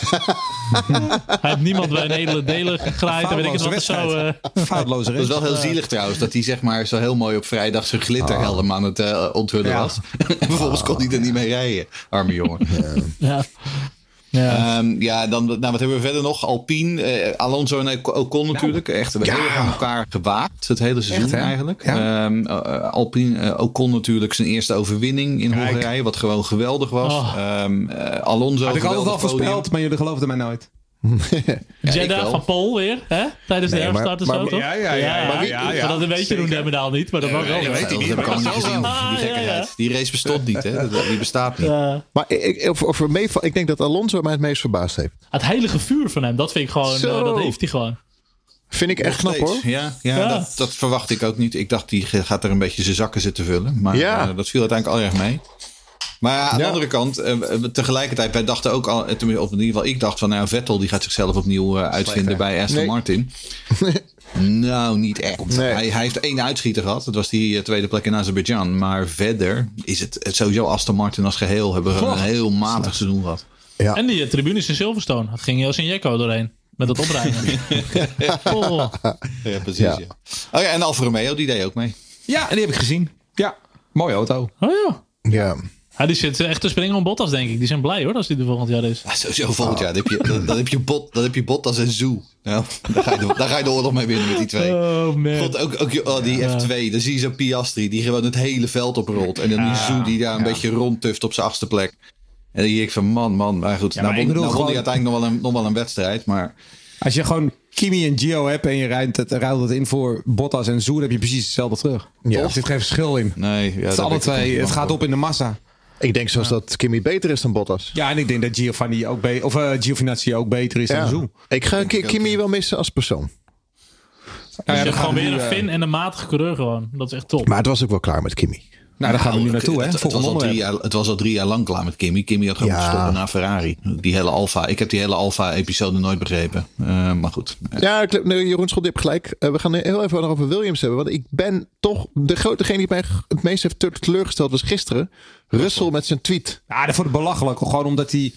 Hij heeft niemand bij een hele delen gegraaid. en weet ik het wat Foutloze zo. eh, Foutloze Dat is wel heel zielig trouwens, dat hij zeg maar zo heel mooi op vrijdag zijn glitterhelm aan het eh, onthullen Ja. was. en vervolgens kon hij er niet mee rijden, arme jongen. ja. Ja. Ehm, ja, dan, nou, wat hebben we verder nog? Alpine, eh, Alonso en Ocon natuurlijk. Echt we hebben heel erg aan elkaar gewaagd. Het hele seizoen Echt, eigenlijk. Ja. Ehm, eh, Alpine, eh, Ocon natuurlijk zijn eerste overwinning in Kijk. Hongarije. Wat gewoon geweldig was. Oh. Ehm, eh, Alonso Had ik altijd al voorspeld, maar jullie geloofden mij nooit. Jeddah wel. van Paul weer, hè? Tijdens de Nee, maar- herfstart en maar- zo, toch? ja, ja, ja, ja, ja, dat weet je doen Demmerdaal niet, maar dat was wel dat weet hij dat niet, heb ik al maar niet dat gezien. Ah, Die ja, ja. gekkigheid. Die race bestond niet, hè? Dat- Die bestaat niet. Ja. maar ik, of, of meeval- ik denk dat Alonso mij het meest verbaasd heeft. het heilige vuur van hem, dat vind ik gewoon, Zo. eh, dat heeft hij gewoon. Vind ik echt knap hoor. Ja, ja, Ja. Dat, dat verwacht ik ook niet. Ik dacht, die gaat er een beetje zijn zakken zitten vullen. Maar Ja. eh, dat viel uiteindelijk al erg mee. Maar ja, aan de andere kant, eh, we- tegelijkertijd, wij dachten ook al, eh, tenminste, of in ieder geval ik dacht van, nou, Vettel die gaat zichzelf opnieuw eh, uitvinden bij Aston Nee. Martin. nou, niet echt. Nee. Hij, hij heeft één uitschieter gehad. Dat was die eh, tweede plek in Azerbeidzjan. Maar verder is het, het sowieso Aston Martin als geheel hebben we een heel matig seizoen gehad. Ja. En die eh, tribunes in Silverstone, dat ging heel zijn jekko doorheen. Met dat opruimen. oh. Ja, precies. Ja. Ja. Oh ja, en Alfa Romeo, die deed ook mee. Ja, en die heb ik gezien. Ja, mooie auto. oh ja. Ja. Ja, die zit echt te springen om Bottas, denk ik. Die zijn blij hoor, als die er volgend jaar is. Ja, sowieso volgend jaar. Dan heb je, dan, dan heb je, bot, dan heb je Bottas en Zoe. Nou, daar, ga je de, daar ga je de oorlog mee winnen met die twee. Oh man. God, ook, ook oh, die F2. Dan zie je zo'n Piastri die gewoon het hele veld oprolt. En dan die Zoe die daar een beetje rondtuft op zijn achtste plek. En dan denk ik van man, man. Maar goed, maar nou, ik won, bedoel nou won hij gewoon- uiteindelijk nog wel, een, nog wel een wedstrijd. Maar Als je gewoon Kimi en Gio hebt en je rijdt het, ruilt het in voor Bottas en Zoe, dan heb je precies hetzelfde terug. Ja. Er zit geen verschil in. nee. Ja, Het, alle twee, het gaat op in de massa. Ik denk zelfs dat Kimmy beter is dan Bottas. Ja, en ik denk dat Giovanni ook of eh, Giovinazzi ook beter is dan Zoe. Ik ga Ki- ook, Kimi ja. wel missen als persoon. Nou, ja, hebt gewoon weer een eh, fin en een matige coureur gewoon. Dat is echt top. Maar het was ook wel klaar met Kimi. Nou, daar gaan we nu Nou, naartoe, hè? Het, het, Volgende was al drie jaar, het was al drie jaar lang klaar met Kimmy. Kimmy had gewoon Ja. stoppen naar Ferrari. Die hele Alfa. Ik heb die hele Alfa-episode nooit begrepen. Eh, maar goed. Ja, ik- nee, Jeroen Schot, je hebt gelijk. Eh, we gaan heel even nog over Williams hebben. Want ik ben toch... De grote, degene die mij het meest heeft te- teleurgesteld was gisteren. Russell met zijn tweet. Ja, dat vond ik belachelijk. Gewoon omdat hij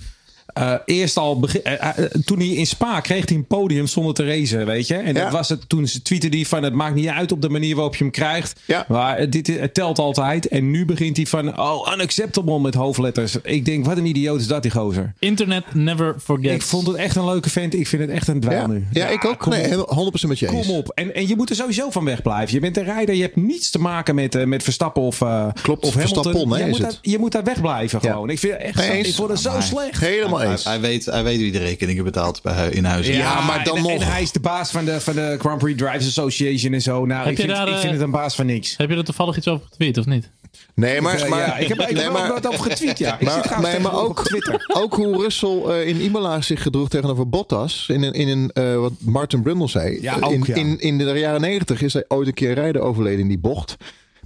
eh, eerst al... begin- eh, eh, toen hij in Spa kreeg hij een podium zonder te racen, weet je. En Ja. dat was het, toen ze tweette hij van... Het maakt niet uit op de manier waarop je hem krijgt. Ja. Maar het, dit, het telt altijd. En nu begint hij van... Oh, unacceptable met hoofdletters. Ik denk, wat een idioot is dat, die gozer. Internet never forgets. Ik vond het echt een leuke vent. Ik vind het echt een dweil Ja, nu. ja, ik ook. kom Nee, op. helemaal 100% met je eens. Kom op. En, en je moet er sowieso van wegblijven. Je bent een rijder. Je hebt niets te maken met, met Verstappen of, Klopt, of Hamilton. Verstappen, hè, je, is moet het. daar, je moet daar wegblijven Ja. gewoon. Ik, vind het echt Nee, zo, ik vond het zo slecht. Helemaal Hij, eens. hij weet, hij weet wie de rekeningen betaalt bij, in huis. Ja, maar dan en, nog. En hij is de baas van de, van de Grand Prix Drivers Association en zo. Nou, Heb ik je vind, daar, ik eh, vind het een baas van niks. Heb je er toevallig iets over getweet of niet? Nee, maar... Eh, maar ja, ik heb, ik heb nee, er maar- ook wat over getweet, ja. Ik Maar, zit maar, ook, op Twitter. ook hoe Russell eh, in Imola zich gedroeg tegenover Bottas. In een, in een eh, wat Martin Brundle zei. Ja, ook, in, ja. in, in de jaren negentig is hij ooit een keer rijden overleden in die bocht.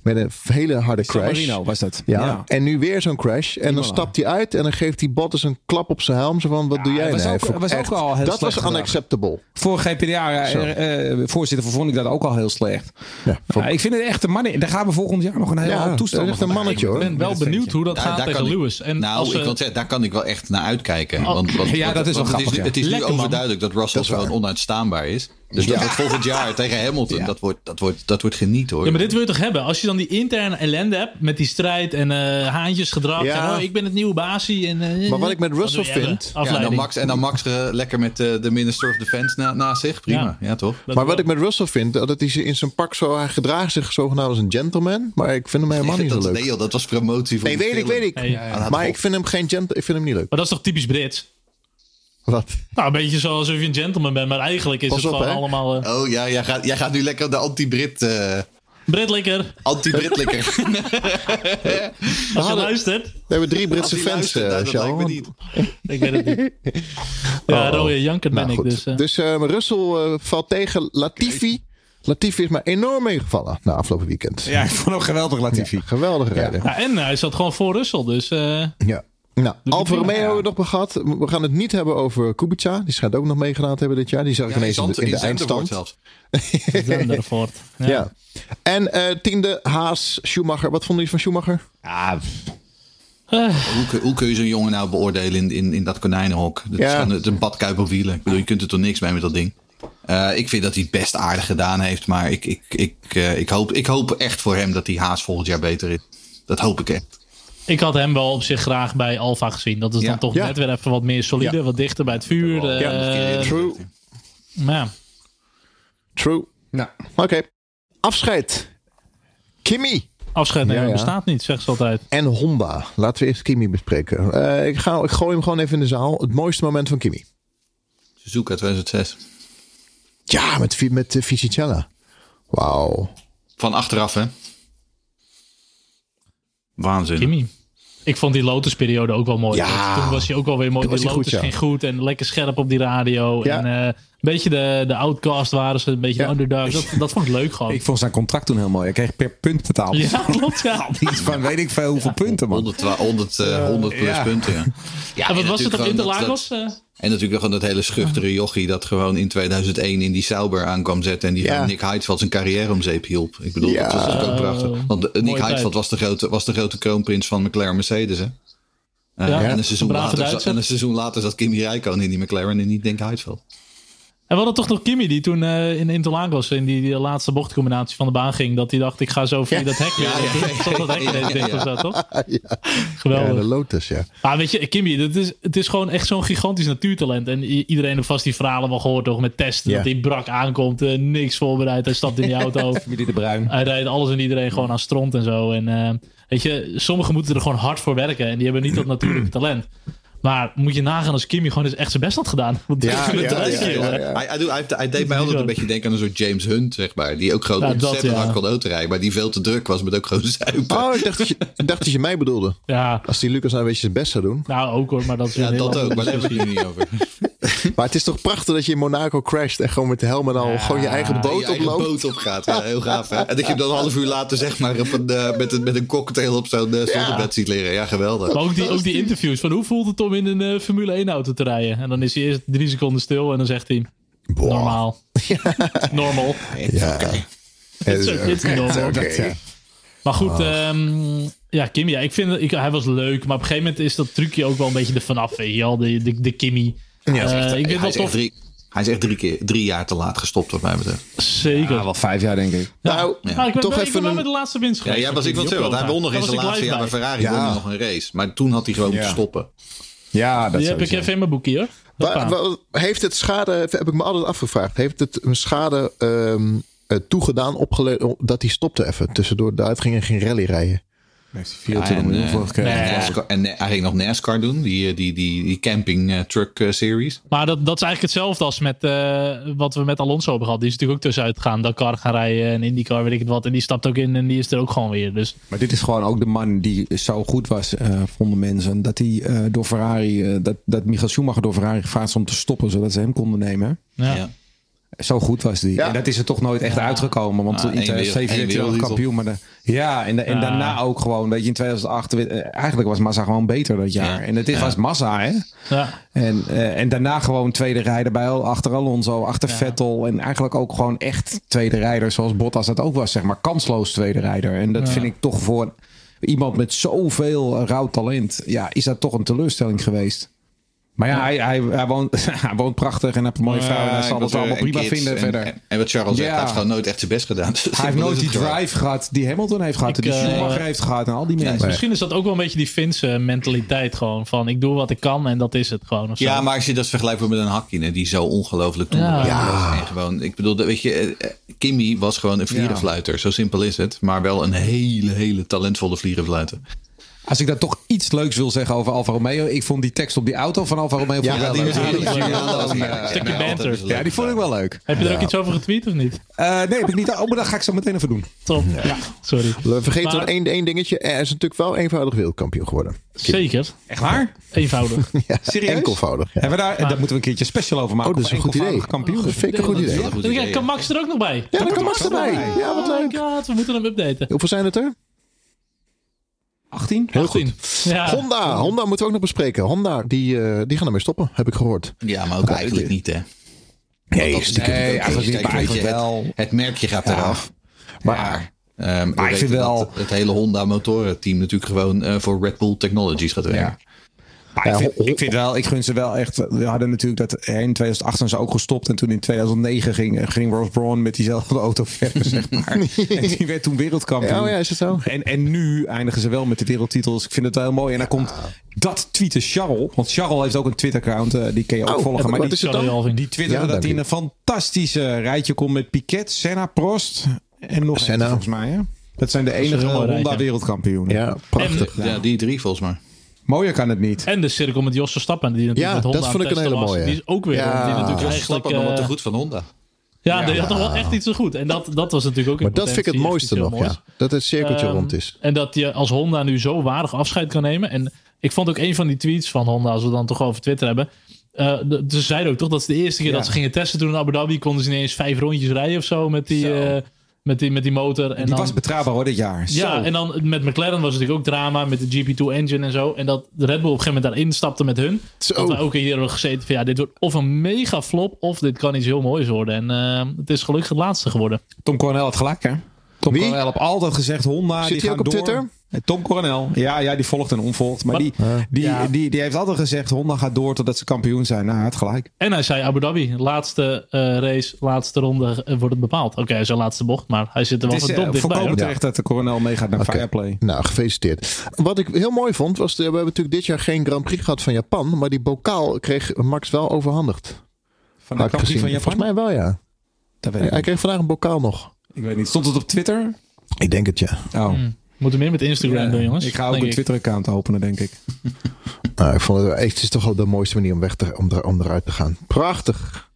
Met een hele harde San crash. Marino was dat. Ja, Ja. en nu weer zo'n crash. En dan stapt hij uit en dan geeft hij Bottas een klap op zijn helm. Zo van, wat doe jij dat was nou? ook- was ook wel heel Dat was unacceptable. Voor GPDA, Zo. eh, eh, voorzitter, vond ik dat ook al heel slecht. Ja, ik vind het echt een man. Daar gaan we volgend jaar nog een hele Ja, hoop dat is toestanden echt een mannetje, hoor. Ik ben wel benieuwd hoe dat gaat daar tegen Lewis. En nou, als ik wil zeggen, daar kan ik wel echt naar uitkijken. Oh, want, want, ja, dat is wel grappig. Het is nu overduidelijk dat Russell gewoon waar. onuitstaanbaar is. Dus dat wordt volgend jaar tegen Hamilton. Dat, wordt, dat, wordt, dat wordt geniet hoor. Ja, maar dit wil je toch hebben? Als je dan die interne ellende hebt met die strijd en eh haantjesgedrag. Ja. En, oh, ik ben het nieuwe basie. En, eh, Maar wat ik met Russell vind- ja, en dan Max, en dan Max eh, lekker met de Minister of Defense na, naast zich. Prima, ja, Ja. toch? Dat Maar wel. wat ik met Russell vind, dat hij in zijn pak zo, hij gedraagt zich zogenaamd als een gentleman. Maar ik vind hem helemaal niet zo dat, leuk. nee joh, dat was promotie voor Nee, weet ik, weet ik. Hey, ja, laat Maar ik vind hem geen gent, ik vind hem niet leuk. Maar dat is toch typisch Brits? Wat? Nou, een beetje zoals of je een gentleman bent. Maar eigenlijk is Pas het op, gewoon hè. allemaal... eh Oh ja, jij gaat, jij gaat nu lekker de anti-Brit... eh Brit lekker. anti-Britlikker. Als je hadden- luistert. We hebben drie Britse fans, luistert, eh, nou, dat lijkt me Charles. niet. Ik weet het niet. Ja, Oh. rode janker ben Nou, ik. goed. Dus, eh, Dus eh, Russell valt tegen Latifi. Latifi is maar enorm meegevallen na afgelopen weekend. Ja, ik vond hem geweldig, Latifi. Geweldige rijder. ja, en hij zat gewoon voor Russell. Dus eh, Ja. Nou, Alfa prima. Romeo hebben we nog gehad. We gaan het niet hebben over Kubica. Die schijnt ook nog meegedaan te hebben dit jaar. Die zag ik Ja, ineens in de, in de eindstand. zelfs. Ja. Ja. En eh, tiende, Haas, Schumacher. Wat vonden jullie van Schumacher? Ja, Hoe, kun- hoe kun je zo'n jongen nou beoordelen in, in, in dat konijnenhok? Het is, Ja. is een badkuip op wielen. Ik bedoel, je kunt er toch niks mee met dat ding. Eh, ik vind dat hij het best aardig gedaan heeft. Maar ik, ik, ik, eh, ik, hoop, ik hoop echt voor hem dat die Haas volgend jaar beter is. Dat hoop ik echt. Ik had hem wel op zich graag bij Alfa gezien. Dat is Ja. dan toch Ja. net weer even wat meer solide. Ja. Wat dichter bij het vuur. eh, Ja, True. maar ja. True. nou, Oké. Afscheid. Kimi Afscheid nemen Ja, ja. bestaat niet, zegt ze altijd. en Honda. Laten we eerst Kimi bespreken. Eh, ik, ga, ik gooi hem gewoon even in de zaal. Het mooiste moment van Kimi. Suzuka 2006. Ja, met, met uh, Fisichella. Wauw. Van achteraf, hè? Waanzin. Kimi. Ik vond die Lotus-periode ook wel mooi. Ja. Toen was hij ook wel weer mooi. Toen was Die goed, Lotus ja. ging goed en lekker scherp op die radio. Ja. En eh, een beetje de, de outcast waren ze, een beetje Ja. de underdog. Dat, dat vond ik leuk gewoon. ik vond zijn contract toen heel mooi. Hij kreeg per punt betaald. ja, klopt, ja. Iets van weet ik veel hoeveel punten, man. 100, 100, eh, 100 plus ja. punten, ja. ja En wat was het op Interlagos? dat- eh? En natuurlijk gewoon dat hele schuchtere jochie dat gewoon in 2001 in die Sauber aankwam zetten. En die Ja. gewoon Nick Heidfeld zijn carrière om zeep hielp. Ik bedoel, Ja. dat was natuurlijk ook prachtig. Want eh, Nick tijd. was de, grote, was de grote kroonprins van McLaren Mercedes, hè? Eh, Ja. en, een seizoen Een later, en een seizoen later zat Kimi Räikkönen in die McLaren en niet Nick Heidfeld. En we hadden toch nog Kimi die toen eh, in Interlagos in die, die laatste bochtcombinatie van de baan ging. Dat hij dacht, ik ga zo via dat hek. Ja, dat hek ja, toch? Geweldig. de Lotus, ja. Maar weet je, Kimi, dat is, het is gewoon echt zo'n gigantisch natuurtalent. En iedereen heeft vast die verhalen wel gehoord, toch? Met testen, dat hij brak aankomt, eh, niks voorbereid. Hij stapt in die auto. Familie de Bruin. Hij rijdt alles en iedereen gewoon aan stront en zo. En eh, weet je, sommigen moeten er gewoon hard voor werken. En die hebben niet dat natuurlijke talent. Maar moet je nagaan als Kimi gewoon eens echt zijn best had gedaan. Want Ja. Hij, hij, doet- hij, heeft- hij deed mij altijd een beetje denken aan een soort James Hunt, zeg maar. Die ook gewoon Ja, dat, ontzettend ja. hard kon autorijden. Maar die veel te druk was met ook gewoon zuipen. Oh, ik dacht, dat je, ik dacht dat je mij bedoelde. Ja, Als die Lucas nou een beetje zijn best zou doen. nou ook hoor, maar dat is ja, dat ook. Maar daar hebben we discussie. het nu niet over. Maar het is toch prachtig dat je in Monaco crasht en gewoon met de helm en al gewoon je eigen Dat je boot eigen oploopt. boot opgaat. Ja, heel gaaf, hè? En dat je hem dan een half uur later zeg maar op een, eh, met, een, met een cocktail op zo'n uh, zonnebed ziet leren. Ja, geweldig. Maar ook die, ook die interviews van hoe voelt het om in een eh, Formule 1 auto te rijden? En dan is hij eerst drie seconden stil en dan zegt hij, normaal. Normal. Ja. It's, Eh, it's oké, normal. oké. Maar goed, ehm, ja, Kimmy, ja, ik vind, ik, hij was leuk. Maar op een gegeven moment is dat trucje ook wel een beetje er vanaf, weet je wel. De, de, de Kimmy. Ja. Eh, ik hij, vind is echt tof. drie, hij is echt drie, keer, drie jaar te laat gestopt, wat mij betreft. Zeker. Ja, wel vijf jaar, denk ik. Nou, ik ben, toch ik ben even wel een... met de laatste winst Ja, geweest. ja was ik wel zeggen. Want hij won nog in zijn ik laatste jaar bij Ferrari. Ja. won nog een race. Maar toen had hij gewoon Ja. moeten stoppen. Ja, dat Die heb ik even in mijn boekje hoor. Wa- Hoppa. wa- heeft het schade, heb ik me altijd afgevraagd, heeft het een schade ehm, eh, toegedaan opgele- dat hij stopte even tussendoor eruit ging en geen rally rijden? Heeft hij 24 miljoen eh, voor gekregen. nee. NASCAR- en hij ging nog NASCAR doen, die, die, die, die camping eh, truck eh, series. Maar dat, dat is eigenlijk hetzelfde als met eh, wat we met Alonso hebben gehad. Die is natuurlijk ook tussenuit gegaan. Dakar gaan rijden en IndyCar, weet ik het wat. En die stapt ook in en die is er ook gewoon weer. Dus Maar dit is gewoon ook de man die zo goed was, eh, vonden mensen. Dat hij eh, door Ferrari, eh, dat, dat Michael Schumacher door Ferrari gevraagd is om te stoppen, zodat ze hem konden nemen. ja. Ja. Zo goed was die. Ja. En dat is er toch nooit echt uitgekomen. Want Ah, in één 2007 werd wereld- hij één wel kampioen. Maar de, ja, en, de- en daarna ook gewoon. Weet je, in 2008. eh, Eigenlijk was Massa gewoon beter dat jaar. Ja. En het is, was Massa, hè? Ja. En, eh, en daarna gewoon tweede rijder bij achter Alonso, achter Ja. Vettel. En eigenlijk ook gewoon echt tweede rijder zoals Bottas dat ook was. Zeg maar kansloos tweede rijder. En dat Ja. vind ik toch voor iemand met zoveel rauw talent. Ja, is dat toch een teleurstelling geweest. Maar ja, hij, hij, hij, woont, hij woont prachtig en heeft een mooie Ja, vrouw. En hij zal het allemaal en prima kids vinden en, verder. En, en wat Charles zegt, hij heeft gewoon nooit echt zijn best gedaan. Dus Hij heeft nooit die drive gehad die Hamilton heeft gehad. Ik, die eh, Schumacher heeft gehad en al die mensen. Misschien is dat ook wel een beetje die Finse mentaliteit gewoon. Van ik doe wat ik kan en dat is het gewoon. Of zo. Ja, maar als je dat vergelijkt met een Hakkinen die zo ongelooflijk toegewijd Ja. was. En gewoon, ik bedoel, weet je, eh, eh, Kimmy was gewoon een vlierenfluiter. Zo simpel is het. Maar wel een hele, hele talentvolle vlierenfluiter. Als ik daar toch iets leuks wil zeggen over Alfa Romeo. Ik vond die tekst op die auto van Alfa Romeo Ja, wel die leuk. Ja, Ja, ja, heerlijk. stukje Ja, banter. Ja, die vond ik wel leuk. Heb je er ook iets over getweet of niet? Eh, nee, heb ik niet. Oh, maar dat ga ik zo meteen even doen. Top. Sorry. We vergeten Maar- nog één, één dingetje. Er is natuurlijk wel eenvoudig wereldkampioen geworden. Zeker. Echt waar? Eenvoudig. Ja, Serieus? Enkelvoudig. Ja. Hebben we daar, daar moeten we een keertje special over maken. Oh, dat is een goed idee. Kampioen. Dat vind ik een goed idee. Dat een goed Ja, idee, kan ja. Max er ook nog bij? Ja, dan kan Max erbij. Ja, wat Oh my leuk. god, we moeten hem updaten. Hoeveel zijn het er? 18? Heel goed. 18. Ja. Honda. Honda moeten we ook nog bespreken. Honda, die, eh, die gaan ermee stoppen, heb ik gehoord. Ja, maar ook eigenlijk niet, hè. Nee, dat is Nee, eigenlijk niet, maar het- wel. Het merkje gaat eraf. Maar, ehm, we Maar ik vind wel- dat het hele Honda motorenteam natuurlijk gewoon eh, voor Red Bull Technologies gaat werken. Ja. Ik, vind, ik vind wel, ik gun ze wel echt. We hadden natuurlijk dat in 2008 zijn ze ook gestopt. En toen in 2009 ging, ging Ross Brawn met diezelfde auto verder, zeg maar. En die werd toen wereldkampioen. Ja, oh ja, is het zo? En, en nu eindigen ze wel met de wereldtitels. Ik vind het wel heel mooi. En dan komt dat tweeten Charles. Want Charles heeft ook een Twitter-account. eh, die kun je ook Oh, volgen. en Maar wat die, is het Sorry, dan? Alvin. die twitterde Ja, dat hij in een fantastische rijtje komt met Piquet, Senna, Prost. En nog Senna. eentje volgens mij. Hè? Dat zijn de enige een heel mooi rijtje. Honda wereldkampioenen. Ja, prachtig. Ja, die drie volgens mij. Mooier kan het niet. En de cirkel met Jos Verstappen. Die natuurlijk Ja, met Honda dat vond ik een hele was. mooie. Die is ook weer. Ja. Die natuurlijk Jos eigenlijk, Verstappen nog wat te eh, goed van Honda. Ja, die had toch wel echt iets te goed. En dat, dat was natuurlijk ook Maar dat vind ik het mooiste nog, ja. Dat het cirkeltje Ehm, rond is. En dat je als Honda nu zo waardig afscheid kan nemen. En ik vond ook een van die tweets van Honda, als we dan toch over Twitter hebben. eh, ze zeiden ook toch dat is de eerste keer Ja. dat ze gingen testen toen in Abu Dhabi. Konden ze ineens vijf rondjes rijden of zo met die, Zo. eh, met die, met die motor. En die dan, was betrouwbaar hoor dit jaar. ja, Zo. en dan met McLaren was het natuurlijk ook drama met de GP2 engine en zo. En dat de Red Bull op een gegeven moment daarin stapte met hun. Zo. Dat we ook hier hebben gezeten van ja, dit wordt of een mega flop of dit kan iets heel moois worden. En eh, het is gelukkig het laatste geworden. Tom Coronel had gelijk, hè? Tom Wie? Coronel heeft altijd gezegd: Honda. Zit die gaan ook op door. Twitter? Eh, Tom Coronel. Ja, ja, die volgt en onvolgt. Maar die, die, Ja. die, die heeft altijd gezegd: Honda gaat door totdat ze kampioen zijn. Nou, hij had gelijk. En hij zei Abu Dhabi, laatste eh, race, laatste ronde eh, wordt het bepaald. Oké, hij is zijn laatste bocht, maar hij zit er wel Het is eh, verdomd dichtbij. hoor. terecht dat de Coronel meegaat naar Oké. Fireplay. Nou, gefeliciteerd. Wat ik heel mooi vond, was... we hebben natuurlijk dit jaar geen Grand Prix gehad van Japan. Maar die bokaal kreeg Max wel overhandigd. Van de Grand Prix van. Japan? Volgens mij wel, ja. Dat weet Hij ik, niet. kreeg vandaag een bokaal nog. ik weet niet. Stond het op Twitter? Ik denk het, ja. Oh. Moeten we meer met Instagram Ja, doen, jongens. Ik ga ook Denk een. Twitter-account openen, denk ik. Nou, ik vond het, het is toch wel de mooiste manier om, weg te, om, er, om eruit te gaan. Prachtig.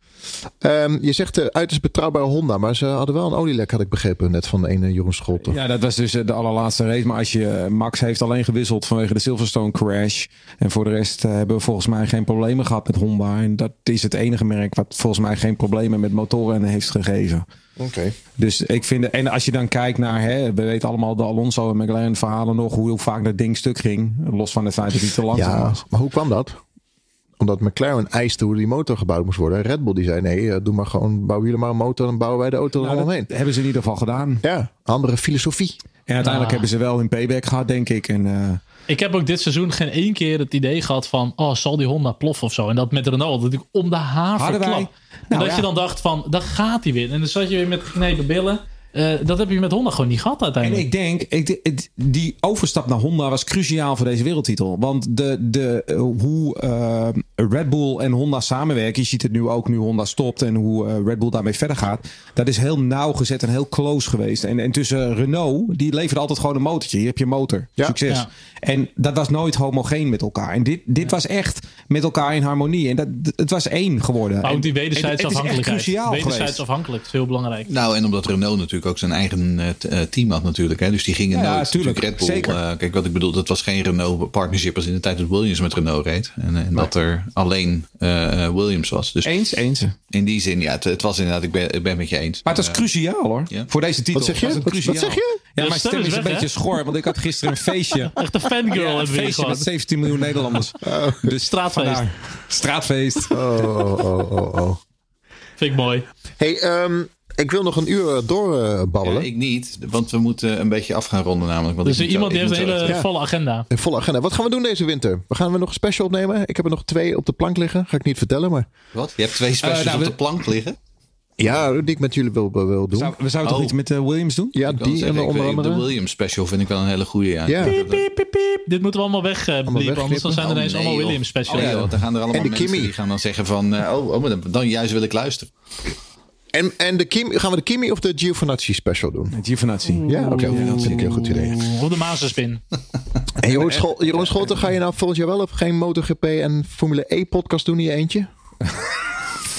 Ehm, je zegt de uiterst betrouwbare Honda, maar ze hadden wel een olielek, had ik begrepen, net van de ene Jeroen Scholten. Ja, dat was dus eh, de allerlaatste race. Maar als je, eh, Max heeft alleen gewisseld vanwege de Silverstone crash. En voor de rest eh, hebben we volgens mij geen problemen gehad met Honda. En dat is het enige merk wat volgens mij geen problemen met motoren heeft gegeven. Oké. Dus ik vind, en als je dan kijkt naar, hè, we weten allemaal de Alonso en McLaren verhalen nog, hoe vaak dat ding stuk ging. Los van het feit dat hij te langzaam Ja, was. maar hoe kwam dat? Omdat McLaren eiste hoe die motor gebouwd moest worden. En Red Bull die zei, nee, eh, doe maar gewoon, bouw jullie maar een motor en bouwen wij de auto er Nou, allemaal dat heen. hebben ze in ieder geval gedaan. Ja, andere filosofie. En uiteindelijk Ah. hebben ze wel hun payback gehad, denk ik. En, eh, Ik heb ook dit seizoen geen één keer het idee gehad van... oh, zal die Honda ploffen of zo? En dat met Renault, dat ik om de Hadden wij- verklap. en Nou, dat ja. je dan dacht van, daar gaat hij weer. En dan zat je weer met geknepen billen. Eh, dat heb je met Honda gewoon niet gehad En uiteindelijk. ik denk, ik, die overstap naar Honda was cruciaal voor deze wereldtitel. Want de, de, eh, hoe eh, Red Bull en Honda samenwerken, je ziet het nu ook nu Honda stopt en hoe eh, Red Bull daarmee verder gaat. Dat is heel nauwgezet en heel close geweest. En, en tussen Renault, die levert altijd gewoon een motortje. Hier heb je motor. Ja. Succes. Ja. En dat was nooit homogeen met elkaar. En dit, dit was echt met elkaar in harmonie. En dat, het was één geworden. maar En- ook die en wederzijdse het is echt afhankelijkheid. cruciaal Wederzijds geweest. afhankelijk is heel belangrijk. Nou, en omdat Renault natuurlijk natuurlijk ook zijn eigen eh, eh, team had natuurlijk. Hè? Dus die gingen Ja, nooit Red Bull. Zeker. eh, kijk, wat ik bedoel, dat was geen Renault partnership als in de tijd dat Williams met Renault reed. En, en dat er alleen Williams was. Dus Eens, eens. in die zin, ja, het, het was inderdaad, ik ben, ik ben het met je eens. Maar het was cruciaal hoor. Voor deze titel. Wat zeg je? Was het Wat- zeg je? Ja, Je mijn stem is een beetje schor, want ik had gisteren een feestje. Echt een fangirl Ja, een feestje met 17 miljoen Nederlanders. Dus Straatfeest. vandaar. Straatfeest. Oh, oh, oh, oh, oh. Vind ik mooi. Hey, ehm, ik wil nog een uur doorbabbelen. ja, ik niet, want we moeten een beetje af gaan ronden namelijk. Want Dus iemand zo- die heeft een hele weg. Volle agenda. Een volle agenda. Wat gaan we doen deze winter? We gaan we nog een special opnemen. Ik heb er nog twee op de plank liggen. Ga ik niet vertellen, maar... Wat? Je hebt twee specials nou, op we- de plank liggen? Ja, die ik met jullie wil, wil doen. Zou, we zouden toch Oh. iets met eh, Williams doen? ja, die zeggen, en ik onder weet- andere. De Williams special vind ik wel een hele goede. Ja. Ja. Piep, piep, piep, piep. Dit moeten we allemaal wegbliepen, wegknippen. anders dan zijn er Oh, ineens nee, allemaal joh. Williams specials. Oh ja, want dan gaan er allemaal En de mensen Kimi. die gaan dan zeggen van... eh, oh, oh, dan juist wil ik luisteren. En, en de Kimi, gaan we de Kimi of de Giovinazzi special doen? Giovinazzi. Ja, oké. dat vind ik een heel goed idee. Op de Mazenspin. En Jeroen, Schol, Jeroen Scholten, ga je nou volgend jaar wel of geen MotoGP en Formule E podcast doen in je eentje?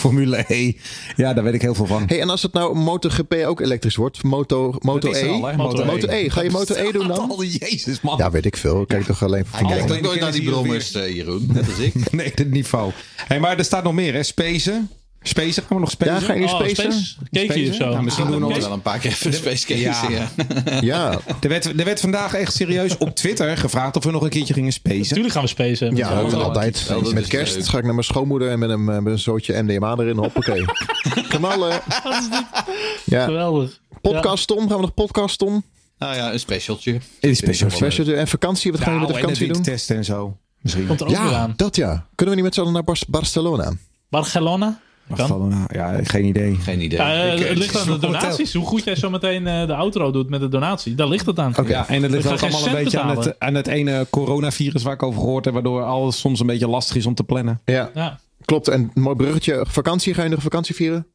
Formule E. Ja, daar weet ik heel veel van. Hey, en als het nou MotoGP ook elektrisch wordt, Moto, Moto er E. al, Moto Moto E. Ga je Moto E doen dan? Oh, jezus man. Ja, weet ik veel. Ik Kijk toch alleen voor Kijk 1. ook nooit naar die brommers, eh, Jeroen. Net als ik. Nee, dit niveau. Hey, maar er staat nog meer hè. Spacen. Spacen, gaan we nog spacen? Ja, ga je nu Oh, spacen? Space? Cake of zo. Ja, misschien doen we nog wel een paar keer even space. Ja. Ja. Ja, Er werd, er werd vandaag echt serieus op Twitter gevraagd of we nog een keertje gingen spacen. Natuurlijk gaan we spacen. ja, dat wel. altijd. Met is kerst leuk. ga ik naar mijn schoonmoeder en met een, met een zootje MDMA erin. Hoppakee. Knallen. Ja. Geweldig. Podcast Tom. Gaan we nog podcast Tom? Nou ja, een specialtje. is special. Special en vakantie. Wat gaan we met de Nou, en vakantie doen? testen en zo. Misschien. Komt er ook weer Ja, aan. dat ja. Kunnen we niet met z'n allen naar Bar- Barcelona? Barcelona? Kan. Barcelona. Ja, geen idee. Geen idee. Ja, eh, Ik, eh, het ligt aan de donaties. Hoe goed jij zo meteen eh, de outro doet met de donatie. Daar ligt het aan. Oké. Ja, en het ligt ook allemaal een beetje aan het, aan het ene coronavirus waar ik over gehoord heb, waardoor alles soms een beetje lastig is om te plannen. Ja, Ja. klopt. En een mooi bruggetje. Vakantie. Ga je nog vakantie vieren?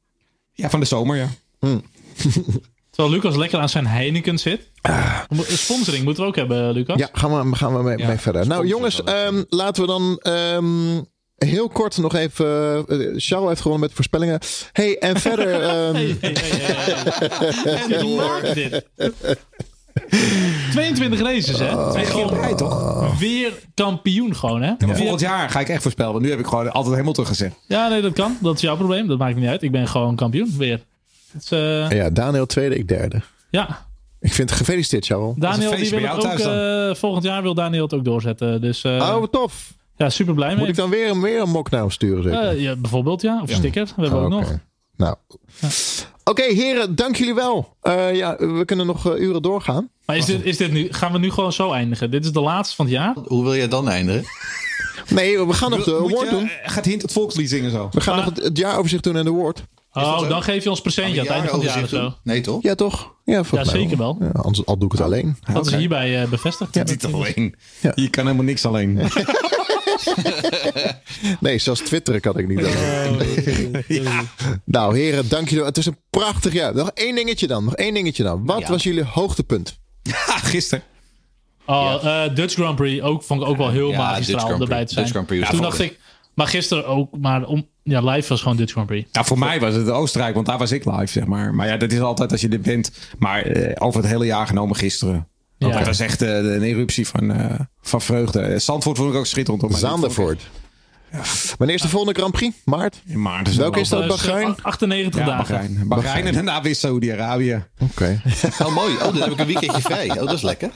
Ja, van de zomer, ja. Terwijl Lucas lekker aan zijn Heineken zit. Mo- Sponsoring moeten we ook hebben, Lucas. Ja, gaan we, gaan we mee, Ja, mee verder. Nou jongens, ehm, laten we dan ehm, heel kort nog even... eh, Charles heeft gewonnen met voorspellingen. Hey, en verder... ehm, Hey, hey, hey, hey, hey. En dit. 22 races, hè? Oh. Toch? weer kampioen gewoon, hè? Maar volgend jaar ga ik echt voorspellen, want nu heb ik gewoon altijd helemaal teruggezet. Ja, nee, dat kan. Dat is jouw probleem. Dat maakt niet uit. Ik ben gewoon kampioen weer. Het is, eh, ja, Daniel tweede, ik derde. ja, Ik vind het gefeliciteerd, Charles. Daniel die wil bij het jou ook, thuis eh, volgend jaar wil Daniel het ook doorzetten. Dus eh, oh, wat tof. Ja, super blij Moet mee. ik dan weer, weer een mok naar hem sturen? Zeker? Eh, ja, bijvoorbeeld, ja. Of een sticker. We hebben ook Oké. nog. Nou. Oké, heren, dank jullie wel. Eh, ja, we kunnen nog eh, uren doorgaan. Maar is dit, is dit nu, gaan we nu gewoon zo eindigen? Dit is de laatste van het jaar. Hoe wil jij dan eindigen? Nee, we gaan nog de Moet award doen. Gaat Hint het volkslied zingen zo? We gaan Maar- nog het, het jaaroverzicht doen en de award. Oh, dan geef je ons presentje aan het einde van het jaar of zo. Nee, toch? Ja, toch? Ja, Ja, zeker wel. Ja, anders, al doe ik het alleen. Dat is hierbij bevestigd. Niet alleen. Ja. Je kan helemaal niks alleen. Nee, zelfs twitteren kan ik niet. Oh, Nou, heren, dank jullie wel. Het is een prachtig jaar. Nog één dingetje dan. Nog één dingetje dan. Wat Ja. was jullie hoogtepunt? Gisteren. Oh, eh, Dutch Grand Prix ook, vond ik ook wel heel Ja, magistraal om erbij te zijn. Dutch Grand Prix was Toen dacht ik, maar gisteren ook, maar om, ja, live was gewoon Dutch Grand Prix. Ja, voor mij was het Oostenrijk, want daar was ik live, zeg maar. Maar ja, dat is altijd als je er bent. Maar eh, over het hele jaar genomen gisteren. Ja. Dat was echt eh, een eruptie van, eh, van vreugde. Eh, Zandvoort vond ik ook schitterend. hoor, Zandervoort. Wanneer is de volgende Grand Prix? Maart? In maart is Welke is dat? eh, Bahrein? 98 Ja, dagen. Bahrein. Bahrein en daarna weer Saudi-Arabië. Oké. Oh, mooi. Oh, dan heb ik een weekendje vrij. Oh, dat is lekker.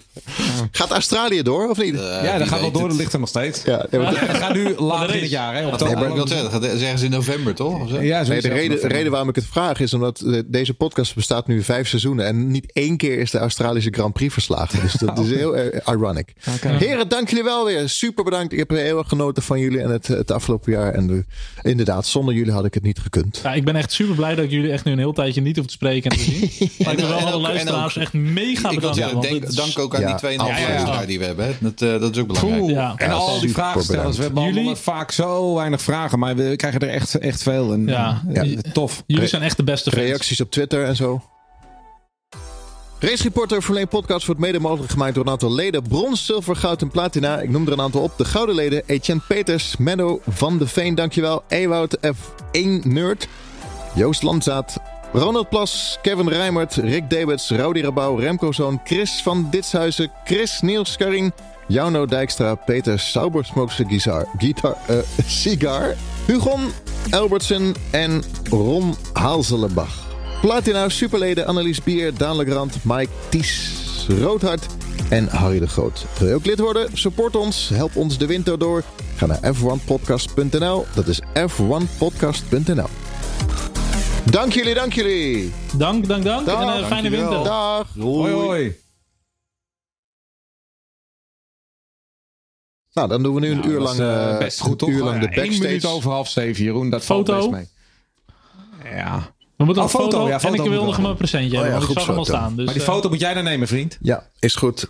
Gaat Australië door of niet? Eh, ja, dat gaat wel door. het. Dat ligt er nog steeds. ja, Het gaat nu later in het jaar. Hè, Dat, oktober. ik wil zeggen, dat gaat ergens in november, toch? Of zo? Ja, nee, de reden, de reden waarom ik het vraag is omdat eh, deze podcast bestaat nu vijf seizoenen. En niet één keer is de Australische Grand Prix verslagen. Dus dat is heel ironic. Heren, dank jullie wel weer. Super bedankt. Ik heb heel erg genoten van jullie en het, het afgelopen jaar. En de, inderdaad, zonder jullie had ik het niet gekund. Ja, ik ben echt super blij dat ik jullie echt nu een heel tijdje niet hoef te spreken en te zien. Maar ik wil wel alle luisteraars ook- echt mega denk, is- dank ook aan Ja. die 2,5 Ja, ja, ja. luisteraar die we hebben. hè. Dat, eh, dat is ook belangrijk. Cool. Ja. En Ja, al die vraagstellers. We hebben Jullie- vaak zo weinig vragen. Maar we krijgen er echt, echt veel. En, Ja. tof. Jullie zijn echt de beste fans. Reacties op Twitter en zo. Race Reporter Verleen Podcast wordt mede mogelijk gemaakt door een aantal leden. Brons, zilver, goud en platina. Ik noem er een aantal op. De gouden leden. Etienne Peters, Menno van de Veen, dankjewel. Ewout F1 Nerd. Joost Landzaat. Ronald Plas, Kevin Rijmert, Rick Debets, Rowdy Rabouw, Remco Zoon, Chris van Ditshuizen, Chris Niels Karin, Jauno Dijkstra, Peter Saubersmokse Gizar, Guitar, uh, Cigar, Hugon Albertsen en Ron Haalzelenbach. Platina superleden Annelies Bier, Daan Legrand, Mike Ties, Roodhart en Harry de Groot. Wil je ook lid worden? Support ons, help ons de winter door. Ga naar f1podcast.nl. Dat is f1podcast.nl. Dank jullie, dank jullie. Dank, dank, dank. Dag. en een fijne Dankjewel. winter. Dag. Hoi hoi. Nou, dan doen we nu een Nou, uur dat lang, is, eh, eh, best goed toch? een uur lang de backstage. minuut over half zeven, Jeroen. Dat Foto? valt best mee. Ja. We moeten Oh, een foto, foto, ja, en ik wil nog een presentje Oh ja, hebben, want ik zag hem al staan. Dus, Maar die eh, foto moet jij dan nemen, vriend. Ja, is goed.